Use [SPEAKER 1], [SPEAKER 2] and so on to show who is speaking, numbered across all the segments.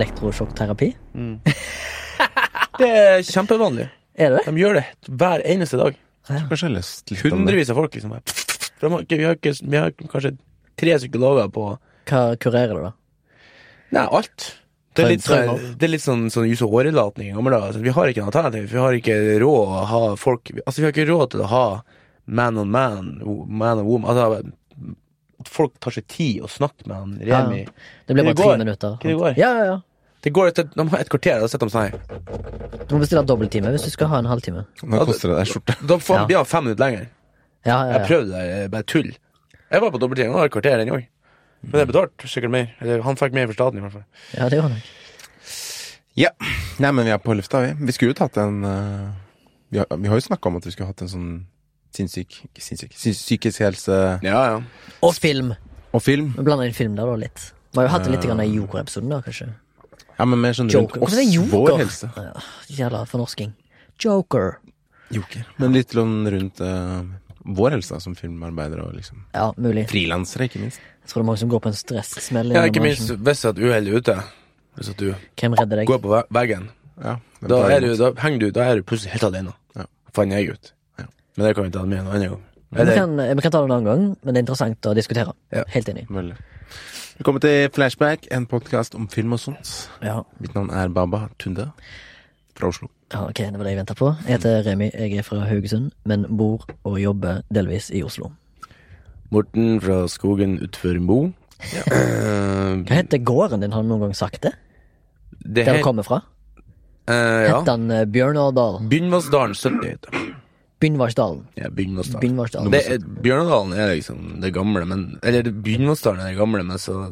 [SPEAKER 1] elektrosjokkterapi?
[SPEAKER 2] Det er kjempevanlig.
[SPEAKER 1] Er det?
[SPEAKER 2] De gjør det hver eneste dag.
[SPEAKER 3] Kanskje jeg har lest litt.
[SPEAKER 2] Hundrevis av folk, liksom. Vi, har ikke, vi har kanskje tre psykologer på
[SPEAKER 1] Hva kurerer du, da?
[SPEAKER 2] Nei, alt. Det er litt, sånn- det er litt sånn, sånn jus- og årelatning i gamle dager. Altså, vi har ikke noe alternativ. Vi har ikke råd å ha folk Altså, vi har ikke råd til å ha man on man, man on woman. Altså, at folk tar seg tid å snakke med han Remi.
[SPEAKER 1] Det blir bare
[SPEAKER 2] ti
[SPEAKER 1] minutter.
[SPEAKER 2] Det går.
[SPEAKER 1] Ja, ja, ja.
[SPEAKER 2] Det går et, de har et kvarter, da sitter de sånn her.
[SPEAKER 1] Du må bestille dobbelttime hvis du skal ha en halvtime.
[SPEAKER 3] Nå koster det deg skjorte?
[SPEAKER 2] Da får
[SPEAKER 1] Ja.
[SPEAKER 2] de ha fem minutter lenger.
[SPEAKER 1] Ja, ja,
[SPEAKER 2] Jeg prøvde det, er bare tull. Jeg var på dobbelttime, det har et kvarter den òg. Men det er betalt sikkert mer. Eller han fikk mer for staten, i hvert fall.
[SPEAKER 1] ja det gjør han.
[SPEAKER 3] Ja. Nei, men vi er på lufta, vi. Vi skulle jo tatt en uh, vi, har, vi har jo snakka om at vi skulle hatt en sånn sinnssyk Ikke sinnssyk sy- Psykisk helse
[SPEAKER 2] Ja, ja.
[SPEAKER 1] Og film.
[SPEAKER 3] og film.
[SPEAKER 1] Vi blander inn film der, da, litt. Vi har jo hatt det litt grann i Joker-episoden, da, kanskje.
[SPEAKER 3] Ja, men mer sånn rundt oss, vår helse.
[SPEAKER 1] Ja, Jævla fornorsking. Joker.
[SPEAKER 3] Joker. Men litt sånn rundt uh, vår helse da, som filmarbeidere og liksom
[SPEAKER 1] Ja, mulig.
[SPEAKER 3] frilansere, ikke minst.
[SPEAKER 1] Jeg tror det er mange som går på en stressmell.
[SPEAKER 2] ja ikke minst hvis at uhellet er ute. Hvis at du
[SPEAKER 1] Hvem redder deg?
[SPEAKER 2] går på veggen.
[SPEAKER 3] Ja,
[SPEAKER 2] Da, er du, da henger du Da er du plutselig helt alene.
[SPEAKER 3] Ja.
[SPEAKER 2] Fant jeg ut.
[SPEAKER 3] Ja.
[SPEAKER 2] Men det kan vi ta med en annen gang.
[SPEAKER 1] Vi kan, vi kan ta det en annen gang, men det er interessant å diskutere.
[SPEAKER 2] Ja.
[SPEAKER 1] Helt enig.
[SPEAKER 3] Veldig. Velkommen til Flashback, en podkast om film og sånt.
[SPEAKER 1] Ja.
[SPEAKER 3] Mitt navn er Baba Tunde fra Oslo.
[SPEAKER 1] ja, ok, det var det jeg venta på. Jeg heter Remi, jeg er fra Haugesund, men bor og jobber delvis i Oslo.
[SPEAKER 2] Morten fra skogen utfor Mo. Ja.
[SPEAKER 1] Hva heter gården din, har du noen gang sagt det?
[SPEAKER 2] det
[SPEAKER 1] Der du kommer fra?
[SPEAKER 2] Uh, ja.
[SPEAKER 1] Heter den eh, Bynvassdalen
[SPEAKER 2] Bynnvassdalen 70 heter det.
[SPEAKER 1] Bynnvarsdalen?
[SPEAKER 2] Ja. Det er, Bjørnadalen er liksom det gamle, men Eller Bynvarsdalen er det gamle, men så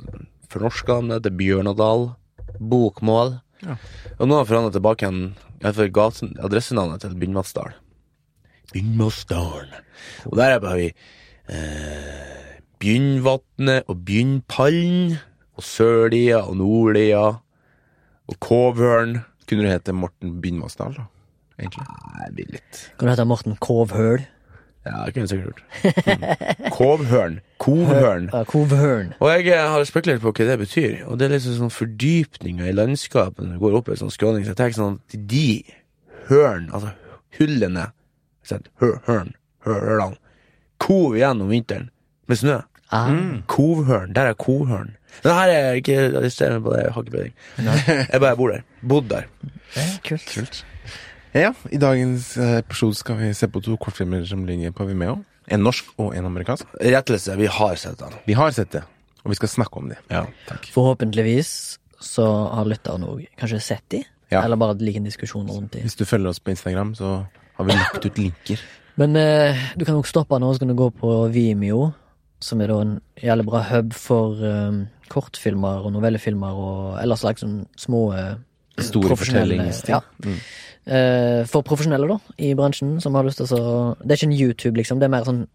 [SPEAKER 2] fornorska han det til Bjørnadal. Bokmål.
[SPEAKER 3] Ja.
[SPEAKER 2] Og nå har han forandret tilbake igjen iallfall adressenavnet til Bynnvassdal. Bynnvassdalen. Og der er bare vi eh, Bynnvatnet og Bynpallen Og Sørlia og Nordlia. Og Kovhørn.
[SPEAKER 3] Kunne du hete Morten Bynnvassdal, da? Egentlig.
[SPEAKER 2] Nei, blir litt
[SPEAKER 1] Kan du hete Morten Kovhøl?
[SPEAKER 2] Ja, det kunne jeg sikkert gjort. Kovhørn. Kovhørn.
[SPEAKER 1] Ja, Kovhørn.
[SPEAKER 2] Og jeg eh, har spekulert på hva det betyr, og det er liksom sånn fordypninger i landskapet når du går opp i en sånn skråning, så jeg tenker sånn at de hørn, altså hullene, Hørn, hør, hørn, hør, kov igjen om vinteren med snø.
[SPEAKER 1] Ah,
[SPEAKER 2] Kovhørn, der er kovhørn. Det her er ikke arrester meg på det, jeg har ikke peiling. Jeg bare bor der. Bodd der.
[SPEAKER 1] det er kult.
[SPEAKER 3] Ja, i dagens eh, episode skal vi se på to kortfilmer som ligger på Vimeo. En norsk og en amerikansk.
[SPEAKER 2] Rettelse, vi har sett den.
[SPEAKER 3] Vi har sett det, og vi skal snakke om det.
[SPEAKER 2] Ja.
[SPEAKER 3] Takk.
[SPEAKER 1] Forhåpentligvis så har lytterne òg kanskje sett de,
[SPEAKER 3] Ja.
[SPEAKER 1] eller bare liker en diskusjon rundt de.
[SPEAKER 3] Hvis du følger oss på Instagram, så har vi lagt ut linker.
[SPEAKER 1] Men eh, du kan nok stoppe nå, så kan du gå på Vimeo, som er da en jævlig bra hub for eh, kortfilmer og novellefilmer og ellers slags sånn små eh,
[SPEAKER 3] Store fortellingsting.
[SPEAKER 1] Ja.
[SPEAKER 3] Mm.
[SPEAKER 1] Eh, for profesjonelle, da, i bransjen, som har lyst til å Det er ikke en YouTube, liksom, det er mer sånn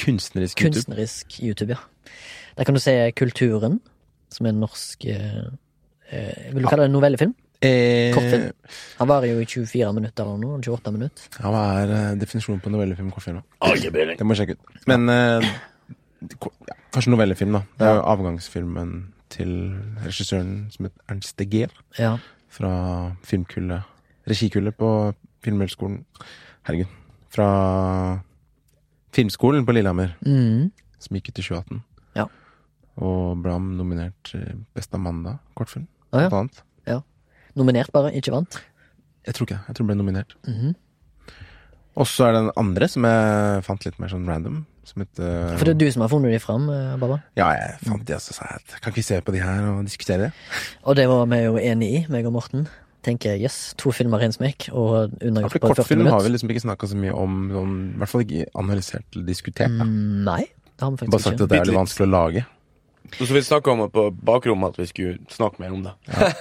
[SPEAKER 3] Kunstnerisk YouTube.
[SPEAKER 1] kunstnerisk YouTube, ja. Der kan du se Kulturen, som er en norsk eh, eh, Vil du kalle det en novellefilm?
[SPEAKER 3] Eh,
[SPEAKER 1] Kortfilm. Han varer jo i 24 minutter eller noe. 28 minutter.
[SPEAKER 3] ja, hva er eh, definisjonen på novellefilm kortfilm? Det må jeg sjekke ut. Men eh, ja, kanskje novellefilm, da. Det er jo avgangsfilmen til regissøren som heter Ernst de Geer.
[SPEAKER 1] Ja.
[SPEAKER 3] Fra filmkullet Regikullet på Filmhøgskolen. Herregud. Fra Filmskolen på Lillehammer,
[SPEAKER 1] Mm.
[SPEAKER 3] som gikk ut i 2018.
[SPEAKER 1] Ja.
[SPEAKER 3] Og ble nominert til Best Amanda kortfilm,
[SPEAKER 1] ah, ja.
[SPEAKER 3] blant annet.
[SPEAKER 1] Nominert, bare. Ikke vant.
[SPEAKER 3] Jeg tror ikke det. Jeg tror hun ble nominert.
[SPEAKER 1] Mhm.
[SPEAKER 3] Og så er det den andre som jeg fant litt mer sånn random. Som heter
[SPEAKER 1] For det er du som har funnet de fram, eh, Baba.
[SPEAKER 3] Ja, jeg fant de, og så sa jeg kan ikke vi se på de her og diskutere det?
[SPEAKER 1] Og det var vi jo enige i, meg og Morten. Tenker yes, to filmer i en smekk, og
[SPEAKER 3] Ja,
[SPEAKER 1] undergjort
[SPEAKER 3] for
[SPEAKER 1] på 40
[SPEAKER 3] kortfilm har vi liksom ikke snakka så mye om, om, i hvert fall ikke analysert eller diskutert.
[SPEAKER 1] Mm, nei, det har vi faktisk Bare
[SPEAKER 3] sagt
[SPEAKER 1] ikke.
[SPEAKER 3] at det er litt vanskelig å lage.
[SPEAKER 2] Og så vi snakka om det på bakrommet at vi skulle snakke mer om det.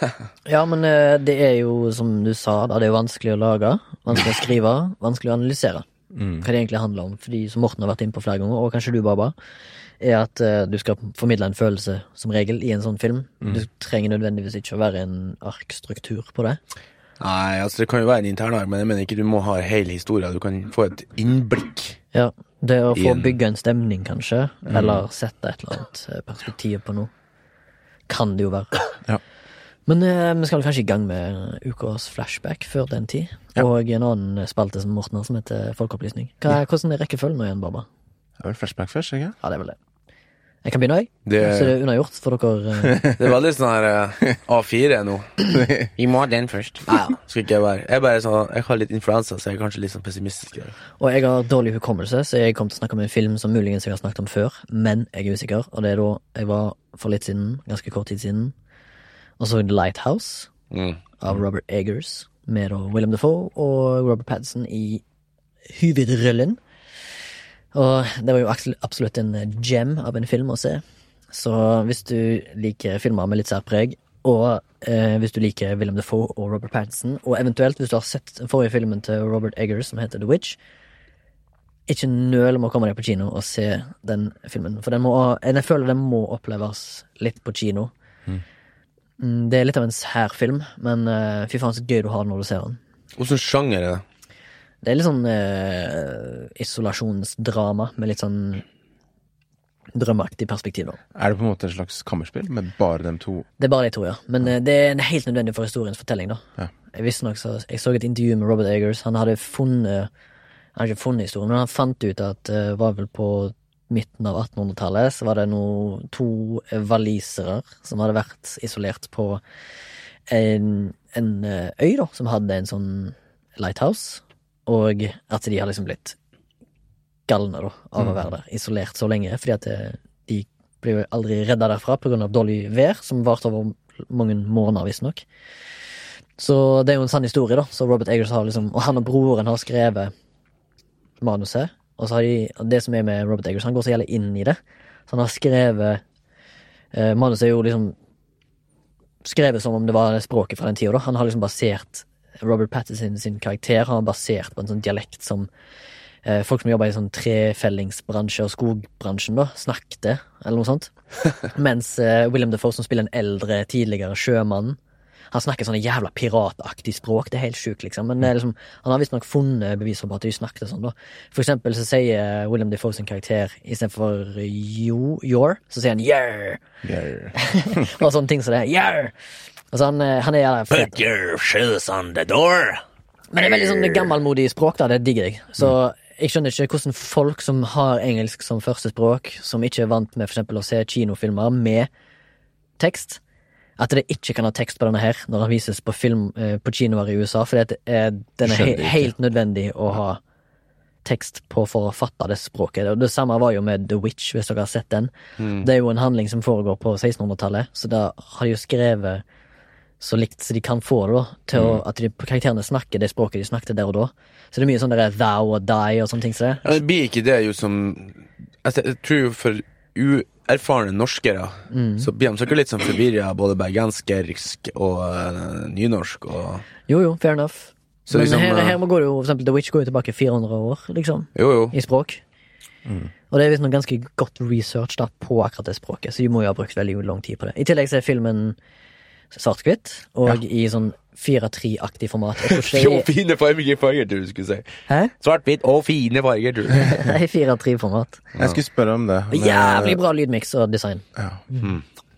[SPEAKER 1] Ja, men eh, det er jo, som du sa, da, det er jo vanskelig å lage, vanskelig å skrive, vanskelig å analysere.
[SPEAKER 3] Mm.
[SPEAKER 1] Hva det egentlig handler om. Fordi, som Morten har vært inne på flere ganger, og kanskje du, Baba, er at eh, du skal formidle en følelse, som regel, i en sånn film.
[SPEAKER 3] Mm.
[SPEAKER 1] Du trenger nødvendigvis ikke å være en arkstruktur på det.
[SPEAKER 2] Nei, altså det kan jo være en intern ark, men jeg mener ikke du må ha hele historien. Du kan få et innblikk.
[SPEAKER 1] Ja, det å få
[SPEAKER 2] en-
[SPEAKER 1] bygge en stemning, kanskje, eller sette et eller annet eh, perspektiv på noe, kan det jo være. Men eh, vi skal kanskje i gang med ukas flashback før den tid.
[SPEAKER 3] Ja.
[SPEAKER 1] Og en annen spalte som Morten har, som heter Folkeopplysning. Hva, Hvordan er rekkefølgen nå igjen, Baba?
[SPEAKER 3] Det er vel flashback først, ikke
[SPEAKER 1] Ja, det er vel det. Jeg kan begynne, jeg.
[SPEAKER 2] Det,
[SPEAKER 1] Så det er unnagjort for dere. eh,
[SPEAKER 2] det er veldig sånn her eh, A4 nå. Vi må ha den først.
[SPEAKER 1] Ja.
[SPEAKER 2] Skal ikke jeg være Jeg bare sånn Jeg har litt influensa, så jeg er kanskje litt sånn pessimistisk. Der.
[SPEAKER 1] Og jeg har dårlig hukommelse, så jeg kom til å snakke om en film som muligens jeg har snakket om før, men jeg er usikker. Og det er da jeg var for litt siden, ganske kort tid siden, og så The Lighthouse
[SPEAKER 2] Mm.
[SPEAKER 1] av Robert Eggers, med da William Defoe og Robert Pattinson i hovedrollen. Og det var jo absolutt- en gem av en film å se. Så hvis du liker filmer med litt særpreg, og eh, hvis du liker William Defoe og Robert Pattinson, og eventuelt hvis du har sett den forrige filmen til Robert Eggers som heter The Witch, ikke nøl med å komme deg på kino og se den filmen. For den må, jeg føler den må oppleves litt på kino. Mm, Det er litt av en sær film, men eh, fy faen så gøy du har den når du ser den.
[SPEAKER 2] Åssen sjanger er det?
[SPEAKER 1] Det er litt sånn eh, isolasjonsdrama med litt sånn drømmeaktig perspektiv, da.
[SPEAKER 3] Er det på en måte et slags kammerspill med bare dem to?
[SPEAKER 1] Det er bare de to, ja. Men eh, det er helt nødvendig for historiens fortelling, da.
[SPEAKER 3] Ja.
[SPEAKER 1] Jeg visste nok så, jeg så et intervju med Robert Eggers. Han hadde funnet Han hadde ikke funnet historien, men han fant ut at det var vel på midten av 1800-tallet så var det noe, to walisere som hadde vært isolert på en, en eh, øy, da, som hadde en sånn lighthouse, og at de har liksom blitt galne, da, av å være der, isolert så lenge, fordi at eh, de blir jo aldri redda derfra av dårlig vær, som varte over mange måneder, visstnok. Så det er jo en sann historie, da. Så Robert Eggers har liksom Og han og broren har skrevet manuset. Og så har de Det som er med Robert Eggers, han går så jævlig inn i det. Så han har skrevet eh, Manuset er jo liksom skrevet som om det var språket fra den tida, da. Han har liksom basert Robert Pattinson sin, karakter har han basert på en sånn dialekt som eh, folk som jobber i sånn trefellingsbransje og skogbransjen, da, snakket, eller noe sånt. Mens eh, William Defoe, som spiller en eldre, tidligere sjømann, han snakker sånn jævla pirataktig språk. Det er helt sjukt, liksom. Men er liksom, han har visstnok funnet bevis på at de snakket sånn, da. For eksempel så sier William Defoe sin karakter istedenfor you, your, så sier han yeah!
[SPEAKER 3] Yeah.
[SPEAKER 1] Og sånne ting som det. Yeah! Altså, han, eh, han er jævla Put
[SPEAKER 2] your shoes on the door.
[SPEAKER 1] Men det er veldig sånn gammelmodig språk, da. Det digger jeg. Så jeg skjønner ikke hvordan folk som har engelsk som førstespråk, som ikke er vant med for eksempel å se kinofilmer med tekst, at det ikke kan ha tekst på denne her når den vises på film eh, på kinoer i USA, for den er he helt nødvendig å ha tekst på for å fatte det språket. Og det samme var jo med The Witch, hvis dere har sett den. Det er jo en handling som foregår på 1600-tallet, så da har de jo skrevet så likt som de kan få det, da, til å, at de, karakterene snakker det språket de snakket der og da. Så det er mye sånn der thou og die og sånne ting som det.
[SPEAKER 2] Ja, det blir ikke det jo som altså, Jeg tror jo for uerfarne norskere så blir de sikkert litt sånn forvirra, både bergensk og uh, nynorsk og
[SPEAKER 1] Jo, jo, fair enough.
[SPEAKER 2] Så
[SPEAKER 1] Men
[SPEAKER 2] liksom,
[SPEAKER 1] her,
[SPEAKER 2] eh,
[SPEAKER 1] her må gå det jo, for eksempel The Witch går jo tilbake 400 år, liksom,
[SPEAKER 2] Jo, jo.
[SPEAKER 1] i språk. Og det er visstnok ganske godt research da på akkurat det språket, så de må jo ha brukt veldig lang tid på det. I tillegg så er filmen svart-hvitt, og i sånn 4-3-aktig format.
[SPEAKER 2] Jo, fine farger, farger, du skulle si. Svart-hvitt og fine farger, du.
[SPEAKER 1] Er 4-3-format.
[SPEAKER 3] Jeg skulle spørre om det. men,
[SPEAKER 1] Jævlig bra lydmiks og design.
[SPEAKER 3] Ja.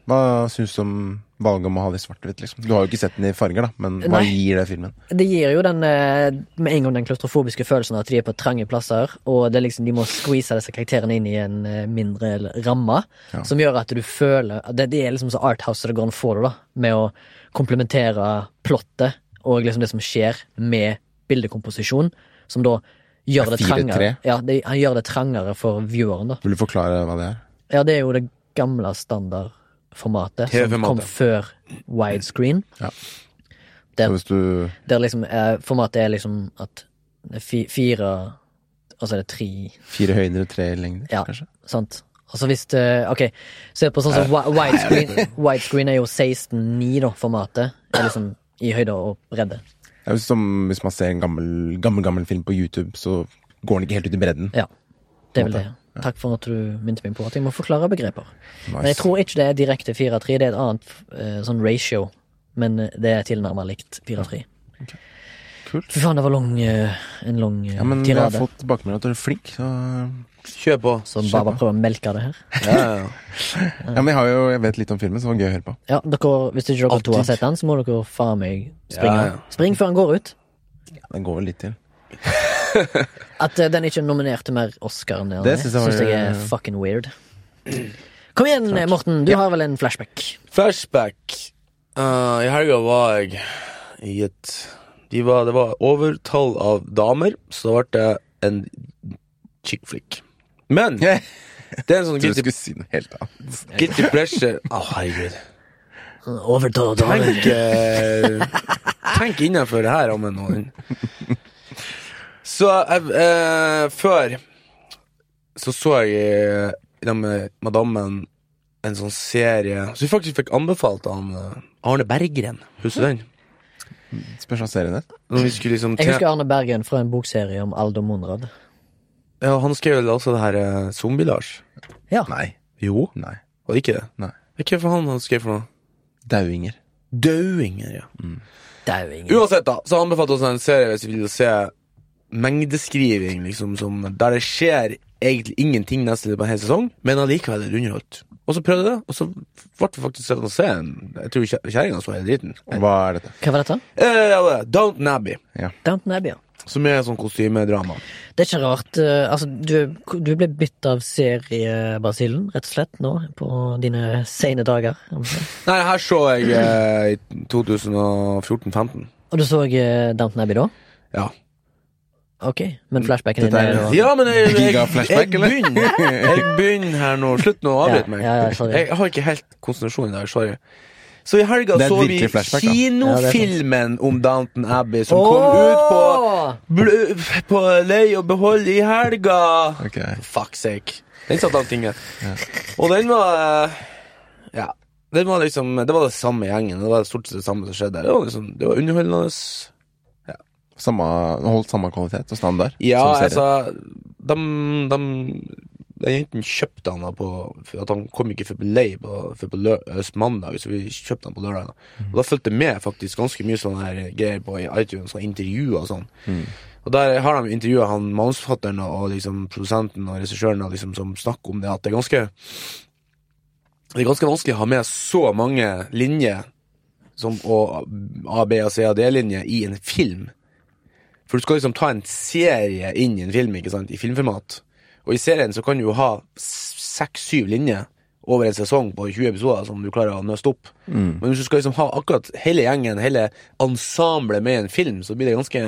[SPEAKER 3] Hva syns du om valget om å ha det i svart-hvitt, liksom? Du har jo ikke sett den i farger, da, men hva
[SPEAKER 1] Nei.
[SPEAKER 3] gir det filmen?
[SPEAKER 1] Det gir jo den eh, med en gang den klaustrofobiske følelsen at de er på trange plasser, og det liksom, de må squeeze disse karakterene inn i en eh, mindre ramme,
[SPEAKER 3] Ja.
[SPEAKER 1] som gjør at du føler det, det er liksom så arthouse det går an få det, da, med å komplementere plottet og liksom det som skjer med bildekomposisjon, som da gjør det
[SPEAKER 3] 4-3.
[SPEAKER 1] trangere. Ja, det, han gjør det trangere for vieweren, da.
[SPEAKER 3] Vil du forklare hva det er?
[SPEAKER 1] Ja, det er jo det gamle standardformatet som kom før widescreen.
[SPEAKER 3] Ja.
[SPEAKER 1] Der,
[SPEAKER 3] Så hvis du
[SPEAKER 1] Der liksom eh, formatet er liksom at det er fire Og så er det tre,
[SPEAKER 3] Fire høyder og tre lengder,
[SPEAKER 1] Ja.
[SPEAKER 3] kanskje?
[SPEAKER 1] sant? Og så hvis det Ok, se på sånn som wi- widescreen. Widescreen er jo 16.9, da, formatet. Er liksom i høyde og bredde.
[SPEAKER 3] Det er jo som hvis man ser en gammel, gammel, gammel film på YouTube, så går den ikke helt ut i bredden.
[SPEAKER 1] Ja. Det er vel
[SPEAKER 3] Måte.
[SPEAKER 1] det. Takk for at du minte meg på at jeg må forklare begreper.
[SPEAKER 3] Nice.
[SPEAKER 1] Men jeg tror ikke det er direkte 4-3, det er et annet eh, sånn ratio. Men det er tilnærmet likt 4-3.
[SPEAKER 3] kult.
[SPEAKER 1] Fy faen, det var lang, eh, en lang eh,
[SPEAKER 3] Ja, men jeg har
[SPEAKER 1] tirade.
[SPEAKER 3] fått tilbakemelding at du er flink, så
[SPEAKER 2] Kjør på.
[SPEAKER 1] Så bare, bare prøve å melke det her.
[SPEAKER 2] Ja, ja, ja.
[SPEAKER 3] Ja, men jeg har jo Jeg vet litt om filmen, så det var gøy å høre på.
[SPEAKER 1] Ja, dere, Hvis ikke dere to har sett den, så må dere faen meg springe.
[SPEAKER 2] Ja, ja.
[SPEAKER 1] Spring før den går ut.
[SPEAKER 3] Den går vel litt til.
[SPEAKER 1] At uh, den ikke nominerte mer Oscar enn det,
[SPEAKER 3] Det synes jeg
[SPEAKER 1] syns jeg er fucking weird. Kom igjen, eh, Morten. Du
[SPEAKER 3] Ja.
[SPEAKER 1] har vel en flashback?
[SPEAKER 2] Flashback. Uh, I helga var jeg i et de var, Det var overtall av damer, så da ble det en chick flick. Men det er en sånn guilty,
[SPEAKER 3] si
[SPEAKER 2] guilty pleasure Å, herregud.
[SPEAKER 1] Overtall av damer.
[SPEAKER 2] Tenk, uh, tenk innenfor det her en nå. Så jeg, eh, før så så jeg eh, sammen med madammen en sånn serie som vi faktisk fikk anbefalt av eh, Arne Berggren. Husker du den?
[SPEAKER 3] Spørs hva serien er.
[SPEAKER 2] Når vi liksom
[SPEAKER 1] Jeg husker Arne Bergen fra en bokserie om Aldo Monrad.
[SPEAKER 2] ja, Han skrev vel også det her eh, Zombie-Lars.
[SPEAKER 1] Ja.
[SPEAKER 3] Nei.
[SPEAKER 2] Jo,
[SPEAKER 3] Nei.
[SPEAKER 2] var det ikke det?
[SPEAKER 3] Nei.
[SPEAKER 2] Hva for han han skrev for noe?
[SPEAKER 3] Dauinger.
[SPEAKER 2] Dauinger, ja.
[SPEAKER 1] Mm. Dauinger.
[SPEAKER 2] Uansett, da, så anbefalte oss en serie hvis vi vil se mengdeskriving, liksom, som, der det skjer egentlig ingenting nesten på en hel sesong, men allikevel er det underholdt. Og så prøvde jeg det, og så ble det faktisk sett å se en Jeg tror kjerringa så hele driten.
[SPEAKER 3] Hva er dette?
[SPEAKER 1] Hva var dette?
[SPEAKER 2] Eh, ja, det Downton Abbey,
[SPEAKER 1] Downton Abbey, ja.
[SPEAKER 2] som er sånn kostymedrama.
[SPEAKER 1] Det er ikke rart. eh, altså, du, du ble bytt av seriebasillen, rett og slett, nå, på dine sene dager.
[SPEAKER 2] Nei, her så jeg eh, i 2014-15.
[SPEAKER 1] Og du så eh, Downton Abbey da?
[SPEAKER 2] Ja.
[SPEAKER 1] Ok, men flashbacken din er og...
[SPEAKER 2] Ja, men jeg, jeg, jeg,
[SPEAKER 3] jeg
[SPEAKER 2] begynner Jeg begynner her nå. Slutt nå å avbryte meg.
[SPEAKER 1] ja, ja,
[SPEAKER 2] jeg har ikke helt konsentrasjon i dag. Sorry. Så i helga så vi kinofilmen om Downton Abbey som kom ut på! På Lei og behold i helga.
[SPEAKER 3] Okay.
[SPEAKER 2] For fuck's sake. Den satt av tinget. Ja. Og den var eh, Ja. Den var liksom Det var det samme gjengen. Det var stort sett det samme som skjedde der. Det var, liksom, det var underholdende.
[SPEAKER 3] Samme, holdt samme kvalitet og standard?
[SPEAKER 2] Ja, altså De, de Den jenten kjøpte han da på For at han kom ikke før på lei på, for på lø, mandag, så vi kjøpte han på lørdag. Da. Og da fulgte med faktisk ganske mye sånne her greier på iTunes, sånne intervjuer og sånn. Og der har de intervjua han manusforfatteren og liksom produsenten og regissøren liksom, som snakker om det, at det er ganske Det er ganske vanskelig å ha med så mange linjer som, og A, B, og C og D-linjer i en film. For du skal liksom ta en serie inn i en film, ikke sant, i filmformat. Og i serien så kan du jo ha seks-syv linjer over en sesong på 20 episoder som du klarer å nøste opp. Men hvis du skal liksom ha akkurat hele gjengen, hele ensemblet med en film, så blir det ganske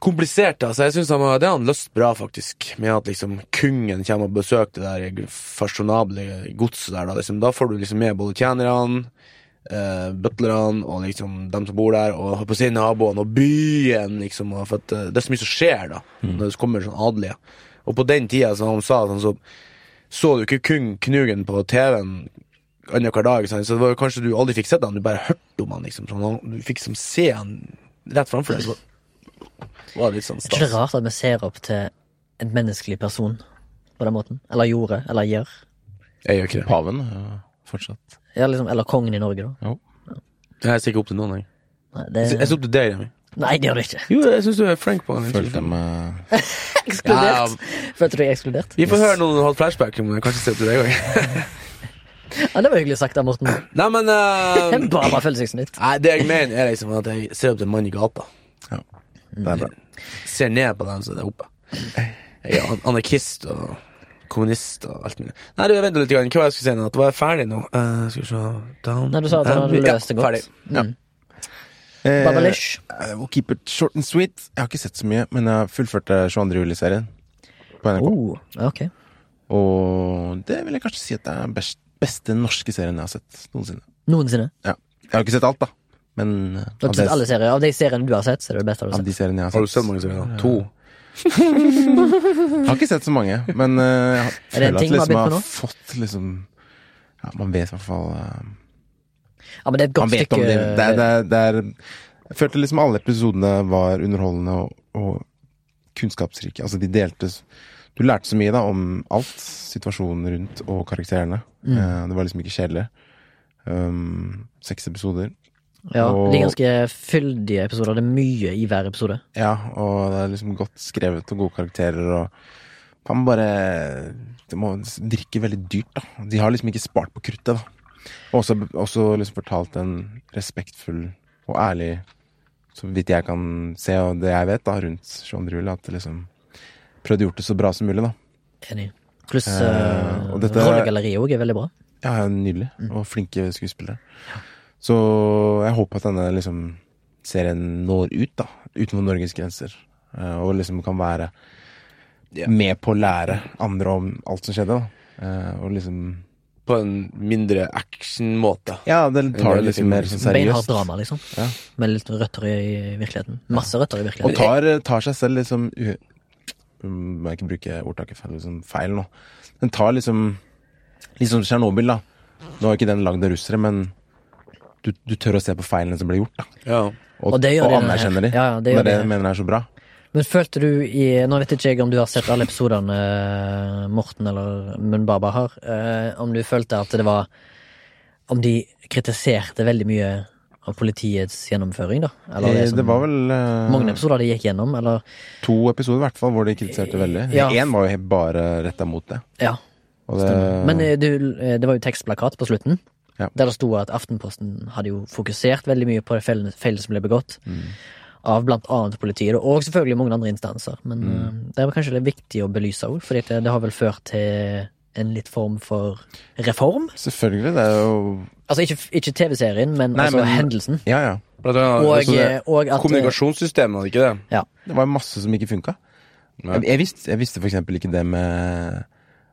[SPEAKER 2] komplisert. altså jeg synes han, Det har han løst bra, faktisk. Med at liksom kongen kommer og besøker det der fasjonable godset der. Da liksom, Da får du liksom med både tjenerne, eh, butlerne og liksom dem som bor der, og på å naboene og byen, liksom. Og for at, uh, det er så mye som skjer, da, når det kommer sånn adelige. Og på den tida, som han sa, sånn, så så du ikke kun Knugen på TV-en annenhver dag, sånn, så det var kanskje du aldri fikk sett han, du bare hørte om han, liksom. Sånn, du fikk liksom se han rett framfor deg. Så var det litt sånn
[SPEAKER 1] Er ikke det rart at vi ser opp til en menneskelig person på den måten? Eller gjorde, eller gjør?
[SPEAKER 2] Jeg gjør ikke det.
[SPEAKER 3] Paven ja, fortsatt.
[SPEAKER 1] Ja, liksom, eller kongen i Norge, da.
[SPEAKER 2] Jeg ser ikke opp til noen, jeg.
[SPEAKER 1] Nei,
[SPEAKER 2] Jeg
[SPEAKER 1] det,
[SPEAKER 2] ser opp til deg, Remi.
[SPEAKER 1] nei det gjør du ikke.
[SPEAKER 2] Jo, jeg syns du er frank på den.
[SPEAKER 3] Følte meg
[SPEAKER 1] Ekskludert. Følte du deg ekskludert?
[SPEAKER 2] Vi får høre noen har flashback, om jeg kanskje ser opp til deg òg.
[SPEAKER 1] Ja, det var hyggelig sagt av Morten.
[SPEAKER 2] Nei, men uh...
[SPEAKER 1] Bare bare følelsesnytt.
[SPEAKER 2] Nei, det jeg mener, er liksom at jeg ser opp til en mann i gata.
[SPEAKER 3] Det er bra.
[SPEAKER 2] Ser ned på dem som er oppe. Jeg er an- anarkist og kommunist og alt mulig. Nei, du, vent litt. grann. Hva var jeg skulle si nå? At var jeg ferdig nå? Uh, skal vi se Down
[SPEAKER 1] Nei, du sa at han hadde løst det godt.
[SPEAKER 2] Ferdig.
[SPEAKER 1] Mm.
[SPEAKER 3] Eh,
[SPEAKER 1] Babalish.
[SPEAKER 3] I will keep it short and sweet. Jeg har ikke sett så mye, men jeg fullførte 22. juli-serien på NRK.
[SPEAKER 1] Oh, ok.
[SPEAKER 3] Og det vil jeg kanskje si at det er den best, beste norske serien jeg har sett noensinne.
[SPEAKER 1] Noensinne.
[SPEAKER 3] Ja. Jeg har ikke sett alt, da. Men eh,
[SPEAKER 1] Du har ikke sett alle serier. Av de seriene du har sett, så er det det beste du har sett?
[SPEAKER 3] av de seriene jeg har sett
[SPEAKER 2] Har du sett mange serier? Ja. To?
[SPEAKER 3] Jeg har ikke sett så mange, men uh, jeg
[SPEAKER 1] Er
[SPEAKER 3] føler at liksom, jeg har fått liksom Ja, man vet i hvert fall uh,
[SPEAKER 1] Ja, men det er et godt stykke
[SPEAKER 3] det. Det, er, det er Jeg følte liksom alle episodene var underholdende og, og kunnskapsrike. Altså, de delte Du lærte så mye da om alt. Situasjonen rundt og karakterene.
[SPEAKER 1] Mm.
[SPEAKER 3] Uh, det var liksom ikke kjedelig. Um, seks episoder.
[SPEAKER 1] Ja,
[SPEAKER 3] Og-
[SPEAKER 1] det er ganske fyldige episoder. Det er mye i hver episode.
[SPEAKER 3] Ja, og det er liksom godt skrevet og gode karakterer og Faen, bare Det må drikke veldig dyrt, da. De har liksom ikke spart på kruttet, da. Og også, også liksom fortalt en respektfull og ærlig Så vidt jeg kan se, og det jeg vet da rundt Sean Drule, at det liksom prøvde gjort det så bra som mulig, da.
[SPEAKER 1] Enig. Pluss
[SPEAKER 3] Eh,
[SPEAKER 1] uh, rollegalleriet òg er veldig bra.
[SPEAKER 3] Ja, nydelig.
[SPEAKER 1] Mm.
[SPEAKER 3] Og flinke skuespillere. Så jeg håper at denne liksom serien når ut, da. Utenfor Norges grenser. Eh, Og liksom kan være
[SPEAKER 2] Ja.
[SPEAKER 3] med på å lære andre om alt som skjedde, da. Eh, Og liksom
[SPEAKER 2] På en mindre action-måte.
[SPEAKER 3] Ja, det tar det liksom mer sånn
[SPEAKER 1] Beinhardt
[SPEAKER 3] seriøst.
[SPEAKER 1] drama, liksom.
[SPEAKER 3] Ja.
[SPEAKER 1] Med litt røtter i virkeligheten. Masse røtter i
[SPEAKER 3] Og
[SPEAKER 1] virkeligheten.
[SPEAKER 3] tar, tar seg selv liksom Må jeg ikke bruke ordtaket feil, liksom feil nå. Den tar liksom Liksom som Tsjernobyl, da. Nå er ikke den lagd av russere, men du, du tør å se på feilene som ble gjort, da.
[SPEAKER 2] Ja.
[SPEAKER 3] Og,
[SPEAKER 1] Og det gjør
[SPEAKER 3] og anerkjenner de.
[SPEAKER 1] Ja, ja, det
[SPEAKER 3] det
[SPEAKER 1] gjør
[SPEAKER 3] det
[SPEAKER 1] de.
[SPEAKER 3] jeg mener er så bra.
[SPEAKER 1] Men følte du i Nå vet ikke jeg om du har sett alle episodene eh, Morten eller Munnbaba har. eh, om du følte at det var Om de kritiserte veldig mye av politiets gjennomføring, da? Eller
[SPEAKER 3] Eh,
[SPEAKER 1] det, som,
[SPEAKER 3] det var vel uh,
[SPEAKER 1] mange episoder de gikk gjennom, eller
[SPEAKER 3] to episoder i hvert fall hvor de kritiserte veldig.
[SPEAKER 1] Ja.
[SPEAKER 3] Én var jo bare retta mot det.
[SPEAKER 1] Ja.
[SPEAKER 3] Og det
[SPEAKER 1] Men du, det var jo tekstplakat på slutten.
[SPEAKER 3] Ja.
[SPEAKER 1] Der det sto at Aftenposten hadde jo fokusert veldig mye på det feilet feilet som ble begått.
[SPEAKER 3] Mm.
[SPEAKER 1] Av blant annet politiet, og selvfølgelig mange andre instanser. Men
[SPEAKER 3] Mm.
[SPEAKER 1] eh, det er kanskje litt viktig å belyse òg, for det, det har vel ført til en litt form for reform?
[SPEAKER 3] Selvfølgelig, det er jo
[SPEAKER 1] Altså ikke, ikke TV-serien, men
[SPEAKER 3] Nei,
[SPEAKER 1] altså
[SPEAKER 3] men-
[SPEAKER 1] hendelsen.
[SPEAKER 3] Ja, ja.
[SPEAKER 2] Det, annet
[SPEAKER 1] Og,
[SPEAKER 2] altså det-
[SPEAKER 1] eh, og at
[SPEAKER 2] kommunikasjonssystemet, hadde ikke det?
[SPEAKER 1] Ja.
[SPEAKER 3] Det var masse som ikke funka. Jeg, jeg, visste, jeg visste for eksempel ikke det med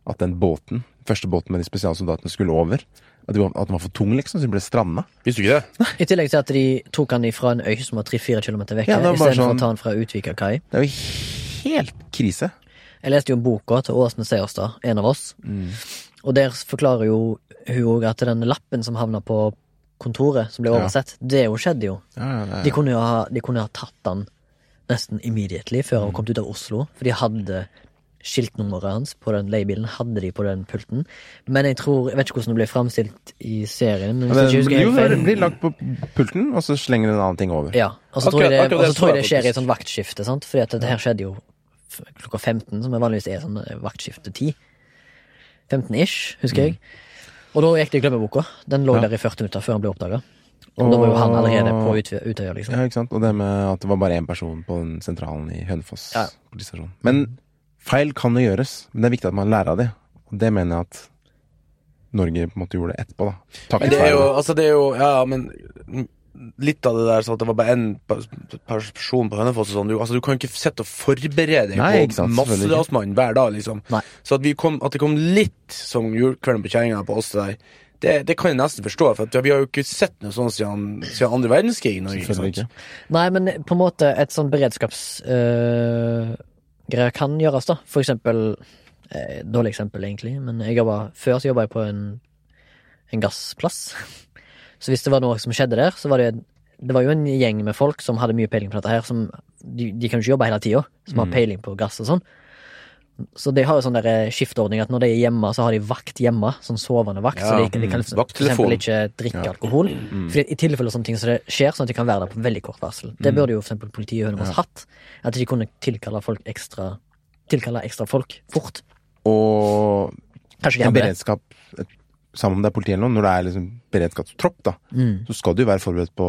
[SPEAKER 3] at den båten, første båten med de spesialsoldatene, skulle over. At, de var, at den var for tung, liksom, så de ble stranda.
[SPEAKER 2] Visste du ikke det?
[SPEAKER 1] I tillegg til at de tok han ifra en øy som var tre-fire kilometer vekk,
[SPEAKER 3] Ja, det var
[SPEAKER 1] istedenfor
[SPEAKER 3] sånn-
[SPEAKER 1] å ta han fra Utvika kai.
[SPEAKER 3] Det er jo helt krise.
[SPEAKER 1] Jeg leste jo boka til Åsne Seierstad, en av oss,
[SPEAKER 3] Mm.
[SPEAKER 1] og der forklarer jo hun òg at den lappen som havna på kontoret, som ble
[SPEAKER 3] Ja.
[SPEAKER 1] oversett, det jo skjedde jo.
[SPEAKER 3] Ja, ja, det
[SPEAKER 1] De kunne jo ha, de kunne ha tatt han nesten immediately før han kom ut av Oslo, for de hadde skiltnummeret hans på den leiebilen, hadde de på den pulten. Men jeg tror, jeg vet ikke hvordan det ble framstilt i serien. Men
[SPEAKER 3] Ja,
[SPEAKER 1] hvis jeg husker
[SPEAKER 3] jo, det blir lagt på pulten, og så slenger en annen ting over.
[SPEAKER 1] Ja, og så tror jeg det, skjer i et sånt vaktskifte, sant? Fordi at det her skjedde jo klokka 15, som er vanligvis er sånn vaktskifte 10. 15-ish, husker jeg. Og da gikk det i glemmeboka. Den lå
[SPEAKER 3] Ja.
[SPEAKER 1] der i 40 minutter før han ble oppdaga. Og da var jo han allerede på Utøya, liksom.
[SPEAKER 3] Ja, ikke sant? Og det med at det var bare én person på den sentralen i Hønefoss
[SPEAKER 1] Ja.
[SPEAKER 3] politistasjon. Men feil kan jo gjøres, men det er viktig at man lærer av det. Og det mener jeg at Norge på en måte gjorde det etterpå, da.
[SPEAKER 2] Men
[SPEAKER 3] Takket
[SPEAKER 2] det er jo,
[SPEAKER 3] være
[SPEAKER 2] altså det er jo Ja, men litt av det der sånn at det var bare én person på Hønefoss og sånn. Du, altså, du kan ikke sitte og forberede deg
[SPEAKER 3] Nei,
[SPEAKER 2] på masserasmannen hver dag, liksom.
[SPEAKER 1] Nei.
[SPEAKER 2] Så at, vi kom, at det kom litt som julekvelden på kjerringa på oss der, det, det kan jeg nesten forstå. For at vi har jo ikke sett noe sånt siden, siden andre verdenskrig i Norge.
[SPEAKER 1] Nei, men på en måte et sånn beredskapsgreier kan gjøres, da. For eksempel eh, Dårlig eksempel, egentlig, men jeg jobbet, Før så jobba jeg på en, en gassplass. Så hvis det var noe som skjedde der, så var det Det var jo en gjeng med folk som hadde mye peiling på dette her, som De, de kan jo ikke jobbe hele tida, som har peiling på gass og sånn. Så de har jo sånn eh, skiftordning at når de er hjemme, så har de vakt hjemme. Sånn sovende vakt. så de, de kan mm, for eksempel ikke drikke alkohol. For I tilfelle sånne ting så det skjer, sånn at de kan være der på veldig kort varsel. Det burde jo for eksempel politiet i Hønefoss hatt. At de kunne tilkalle folk ekstra Tilkalle ekstra folk fort.
[SPEAKER 3] Og
[SPEAKER 1] Kanskje de
[SPEAKER 3] beredskap, sammen om det er politi eller noe, når det er liksom beredskapstropp, da,
[SPEAKER 1] Mm.
[SPEAKER 3] så skal du jo være forberedt på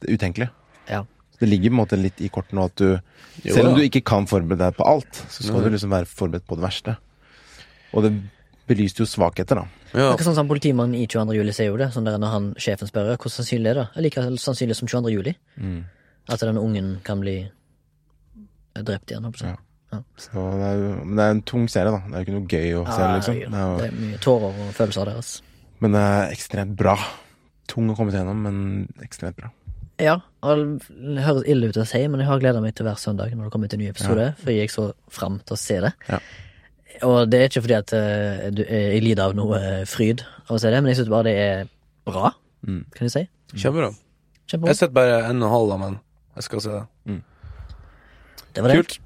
[SPEAKER 3] det utenkelige.
[SPEAKER 1] Ja.
[SPEAKER 3] Det ligger på en måte litt i kortene at du
[SPEAKER 2] Jo
[SPEAKER 3] Selv om du ikke kan forberede deg på alt, så skal
[SPEAKER 2] Mhm.
[SPEAKER 3] du liksom være forberedt på det verste. Og det belyste jo svakheter, da.
[SPEAKER 2] Ja.
[SPEAKER 1] Akkurat sånn som Politimannen i 22. juli sier jo det. Sånn der Når han, sjefen spør hvor sannsynlig er det er Like sannsynlig som 22. juli.
[SPEAKER 3] Mm.
[SPEAKER 1] At den ungen kan bli drept igjen. Ja.
[SPEAKER 3] Ja. Så det er jo Men det er en tung serie, da. Det er jo ikke noe gøy å se, liksom.
[SPEAKER 1] ja,
[SPEAKER 3] Det er
[SPEAKER 1] det er mye tårer og følelser deres.
[SPEAKER 3] men det er ekstremt bra. Tung å komme seg gjennom, men ekstremt bra.
[SPEAKER 1] Ja, det høres ille ut å si, men jeg har gleda meg til hver søndag når det kommer ut en ny episode, for jeg gikk så fram til å se det.
[SPEAKER 3] Ja.
[SPEAKER 1] Og det er ikke fordi at eh, eh, jeg lider av noe eh, fryd av å se det, men jeg syns bare det er bra,
[SPEAKER 3] Mm.
[SPEAKER 1] kan du si.
[SPEAKER 2] Kjempebra.
[SPEAKER 1] Kjempebra.
[SPEAKER 2] Jeg sitter bare en og halv, men jeg skal se det.
[SPEAKER 1] Det var det.
[SPEAKER 2] Kult.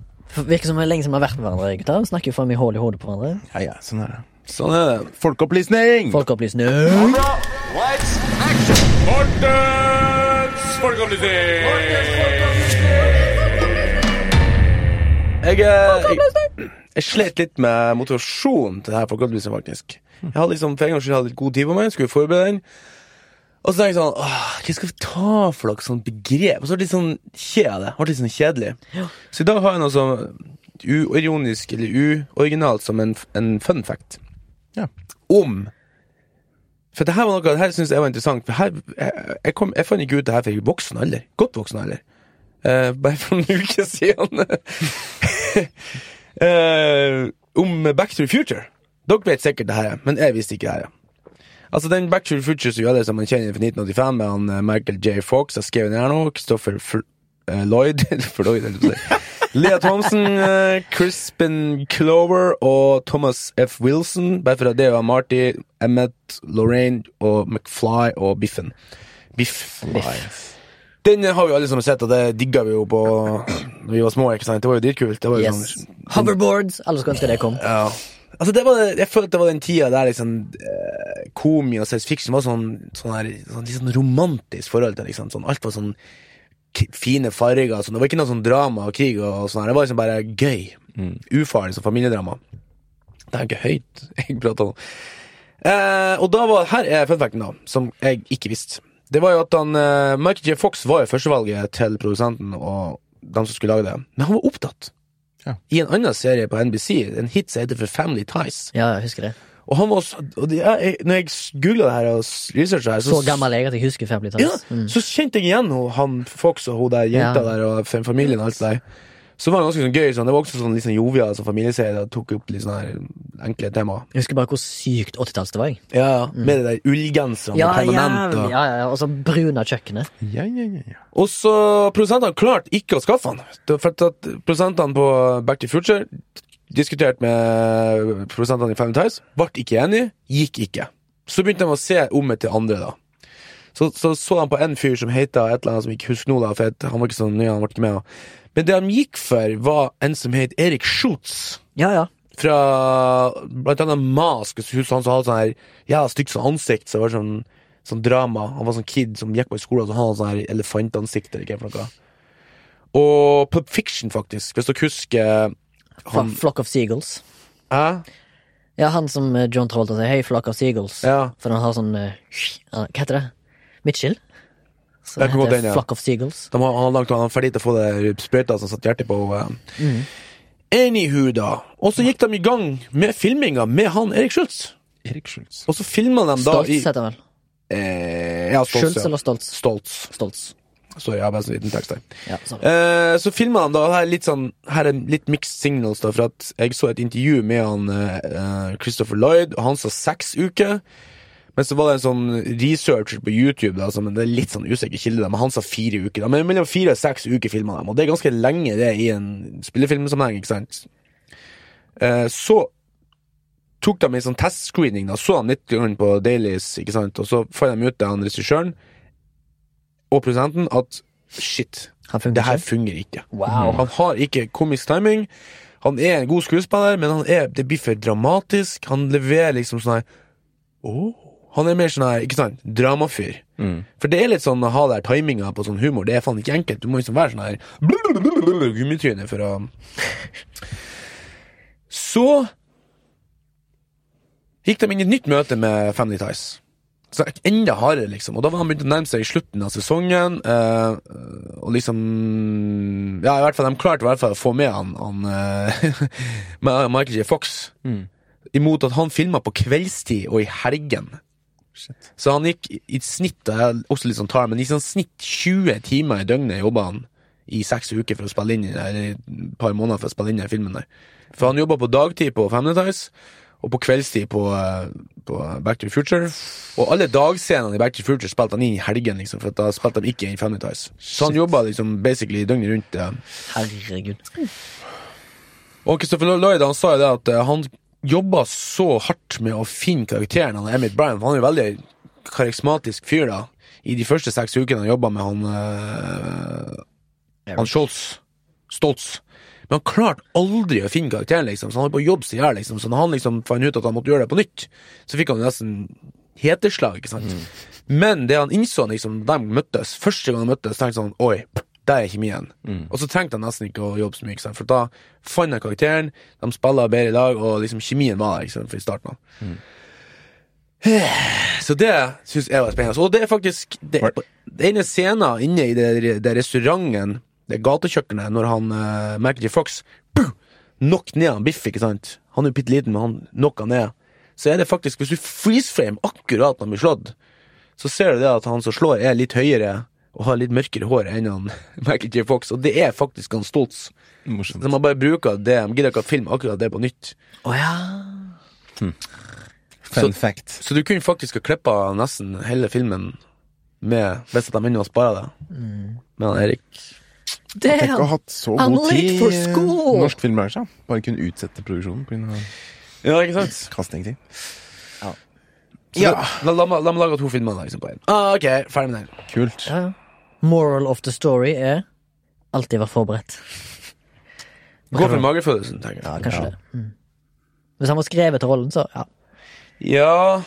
[SPEAKER 1] Virker som det er lenge siden vi har vært med hverandre, gutter. Snakker jo for mye hull i hodet på hverandre.
[SPEAKER 3] Ja, ja, sånn er det.
[SPEAKER 2] Sånn er det.
[SPEAKER 3] Folkeopplysning!
[SPEAKER 1] Folkeopplysning.
[SPEAKER 4] Lights, action!
[SPEAKER 5] Mortens
[SPEAKER 2] Jeg, eh, jeg, jeg slet litt med motivasjonen til det her folkeopplysningen, faktisk. Jeg hadde liksom, For en gangs skyld hadde litt god tid på meg, skulle forberede den. Og så tenkte jeg sånn Åh, Hva skal vi ta for noe sånt begrep? Og så ble det litt sånn kjede. Ble litt sånn kjedelig. Så i dag har jeg noe sånn uironisk eller uoriginalt som en, en fun fact.
[SPEAKER 3] Ja.
[SPEAKER 2] Om For det her var noe det her synes jeg var interessant. For her, jeg, jeg, kom, jeg fant ikke ut det her før i voksen alder. Godt voksen alder. Uh, bare for en uke siden. uh, om Back to the Future. Dere vet sikkert det her, men jeg visste ikke det her. Altså Den Back to the Future som man kjenner fra 1985, med han eh, Michael J. Fox, jeg skrev den her nå, Christopher eh, Lloyd For Lloyd, Lea Thompson, eh, Crispin Clover og Thomas F. Wilson. Bare for at det var Marty, Emmett, Lorraine og McFly og Biffen. Biff. Den har vi alle sammen sett, og det digga vi jo på Når vi var små. ikke sant? Det var jo dritkult. Det
[SPEAKER 1] Yes.
[SPEAKER 2] sånn
[SPEAKER 1] Hoverboards. Alle skulle ønske det kom.
[SPEAKER 2] ja. Altså det var, jeg følte det var den tida der liksom eh, komi og science fiction var sånn, sånn, her, sånn litt sånn romantisk forhold til liksom, sånn, Alt var sånn fine farger. Sånn. Det var ikke noe sånn drama og krig. og, sånn. Det var liksom bare gøy. Ufarlig som familiedrama. Det er ikke høyt jeg prater om. Eh, og da var, her er funfacten, da, som jeg ikke visste. Det var jo at han, eh, Michael J. Fox var jo førstevalget til produsenten og dem som skulle lage det. Men han var opptatt.
[SPEAKER 3] Ja.
[SPEAKER 2] I en annen serie på NBC, en hit som heter for Family Ties.
[SPEAKER 1] Ja, jeg husker det.
[SPEAKER 2] Og han var også, og de, jeg, når jeg googla det her og researcha her,
[SPEAKER 1] Så gammel er jeg at jeg husker Family
[SPEAKER 2] ja,
[SPEAKER 1] Mm.
[SPEAKER 2] så kjente jeg igjen han Fox og hun der jenta
[SPEAKER 1] Ja.
[SPEAKER 2] der og familien og alt det der. Så var det ganske sånn gøy. Sånn. Det var også sånn liksom, jovial altså, familieserie tok opp litt sånne her enkle tema.
[SPEAKER 1] Jeg husker bare hvor sykt 80-talls det var. jeg.
[SPEAKER 2] Ja, Med det der ullgenserne
[SPEAKER 1] Ja,
[SPEAKER 2] permanent. Og,
[SPEAKER 1] Ja, ja, ja. Og så bruna kjøkkenet.
[SPEAKER 3] Ja, ja, ja, ja.
[SPEAKER 2] og så produsentene klarte ikke å skaffe han. For at produsentene på Back to Future diskuterte med produsentene i Family Ties, ble ikke enige, gikk ikke. Så begynte de å se om etter andre, da. Så så, så de på en fyr som heta et eller annet som ikke husker nå, da, for han var ikke så ny, han ble ikke med. da. Men det de gikk for, var en som het Erik Schutz.
[SPEAKER 1] Ja, ja.
[SPEAKER 2] Fra blant annet Mask. så husker Han som hadde sånn her jævla stygt sånn ansikt, så det var sånn, sånn drama. Han var sånn kid som gikk på skolen, så han hadde sånn her elefantansikt eller hva for noe. Og Pub Fiction, faktisk, hvis dere husker han
[SPEAKER 1] Flock of Seagulls.
[SPEAKER 2] Hæ?
[SPEAKER 1] Ja, han som eh, John Travolta sier. Hei, Flock of Seagulls.
[SPEAKER 2] Ja.
[SPEAKER 1] For han har sånn uh, Hva heter det? Midtskill? Så
[SPEAKER 2] Det
[SPEAKER 1] heter
[SPEAKER 2] den, ja.
[SPEAKER 1] Flock of Seagulls.
[SPEAKER 2] De har, han har han er ferdig til å få det sprøyta som satte hjertet på. Uh.
[SPEAKER 1] Mm.
[SPEAKER 2] Anywho, da. Og så gikk de i gang med filminga med han Erik Schultz.
[SPEAKER 3] Erik Schultz.
[SPEAKER 2] Og så filma de da
[SPEAKER 1] Stoltz
[SPEAKER 2] i
[SPEAKER 1] heter han vel.
[SPEAKER 2] eh, Ja, Stoltz.
[SPEAKER 1] Schultz
[SPEAKER 2] ja.
[SPEAKER 1] eller Stoltz?
[SPEAKER 2] Stoltz.
[SPEAKER 1] Stoltz.
[SPEAKER 2] Sorry, jeg har bare en liten tekst her.
[SPEAKER 1] Ja.
[SPEAKER 2] Eh, så filma han da her er litt sånn Her er litt mixed signals, da, for at jeg så et intervju med han eh, Christopher Lloyd, og han sa seks uker. Men så var det en sånn researcher på YouTube, da, som det er litt sånn usikker kilde, men han sa fire uker. Da. Men mellom fire og seks uker filma dem, og det er ganske lenge det i en spillefilmsammenheng, ikke sant. Eh, så tok de en sånn testscreening, da, så han litt på dailies, ikke sant, og så fant de ut det, han regissøren og produsenten, at shit,
[SPEAKER 1] Han
[SPEAKER 2] det her
[SPEAKER 1] ikke.
[SPEAKER 2] fungerer ikke.
[SPEAKER 1] Wow.
[SPEAKER 2] Han har ikke komisk timing. Han er en god skuespiller, men han er, det blir for dramatisk. Han leverer liksom sånn her oh. Han er mer sånn her, ikke sant, dramafyr. For det er litt sånn å ha der timinga på sånn humor. Det er faen ikke enkelt. Du må liksom være sånn her gummitryne for å Så gikk de inn i et nytt møte med Family Ties. Så enda hardere, liksom. Og da var han begynt å nærme seg i slutten av sesongen. eh, og liksom Ja, i hvert fall de klarte i hvert fall å få med han, han eh, Michael J. Fox. Imot at han filma på kveldstid og i helgen. Så han gikk i, et snitt er jeg også litt sånn tar, men i sånn snitt 20 timer i døgnet jobba han i seks uker for å spille inn Eller et par måneder for å spille inn den filmen der. For han jobba på dagtid på Family Ties, og på kveldstid på, eh, på Back to the Future. Og alle dagscenene i Back to the Future spilte han inn i helgen, liksom, for da spilte de ikke inn Family Ties. Så han jobba liksom basically døgnet rundt. Ja.
[SPEAKER 1] Herregud.
[SPEAKER 2] Og Christopher Lloyd han sa jo det at eh, han jobba så hardt med å finne karakteren han Emmett Bryan. For han er jo veldig karismatisk fyr, da. I de første seks ukene han jobba med han uh, Han Scholz. Stoltz. Men han klarte aldri å finne karakteren, liksom. Så han holdt på å jobbe seg i hjel, liksom. Så når han liksom fant ut at han måtte gjøre det på nytt, så fikk han nesten heteslag, ikke sant. Men det han innså liksom, da de møttes, første gang de møttes, tenkte han sånn Oi, det er kjemien. Og så trengte han nesten ikke å jobbe så mye, ikke sant. For da fant jeg karakteren, de spiller bedre i dag, og liksom kjemien var der, ikke sant, fra starten av. Så det syns jeg var spennende. Og det er faktisk det, det ene scenen inne i det, det restauranten, det gatekjøkkenet, når han uh, Michael J. Fox puh, knocker ned han Biff, ikke sant. Han er jo bitte liten, men han knocker ned. Så er det faktisk, hvis du freeze-frame akkurat når han blir slått, så ser du det at han som slår, er litt høyere og har litt mørkere hår enn han Michael J. Fox, og det er faktisk han Stoltz.
[SPEAKER 3] Morsomt.
[SPEAKER 2] Så man bare bruker det, man gidder ikke å filme akkurat det på nytt.
[SPEAKER 1] Å ja.
[SPEAKER 3] Fun
[SPEAKER 2] Så-
[SPEAKER 3] fact.
[SPEAKER 2] Så du kunne faktisk ha klippa nesten hele filmen med Hvis at de ennå sparer det. Men han Erik
[SPEAKER 1] Det
[SPEAKER 3] Tenk
[SPEAKER 1] er
[SPEAKER 3] å ha hatt så god tid i norsk filmbransje. Bare kunne utsette produksjonen pga.
[SPEAKER 2] Ja, ikke sant?
[SPEAKER 3] castingtid.
[SPEAKER 2] Ja.
[SPEAKER 3] Ja.
[SPEAKER 2] La, la, la, la meg lage to filmer liksom, på en. Ah, ok, ferdig med den.
[SPEAKER 3] Kult.
[SPEAKER 1] Ja. Moral of the story er alltid vær forberedt.
[SPEAKER 2] Gå for magefølelsen, tenker jeg.
[SPEAKER 1] Ja, kanskje
[SPEAKER 3] Ja.
[SPEAKER 1] det. Mm. Hvis han var skrevet til rollen, så ja.
[SPEAKER 2] Ja,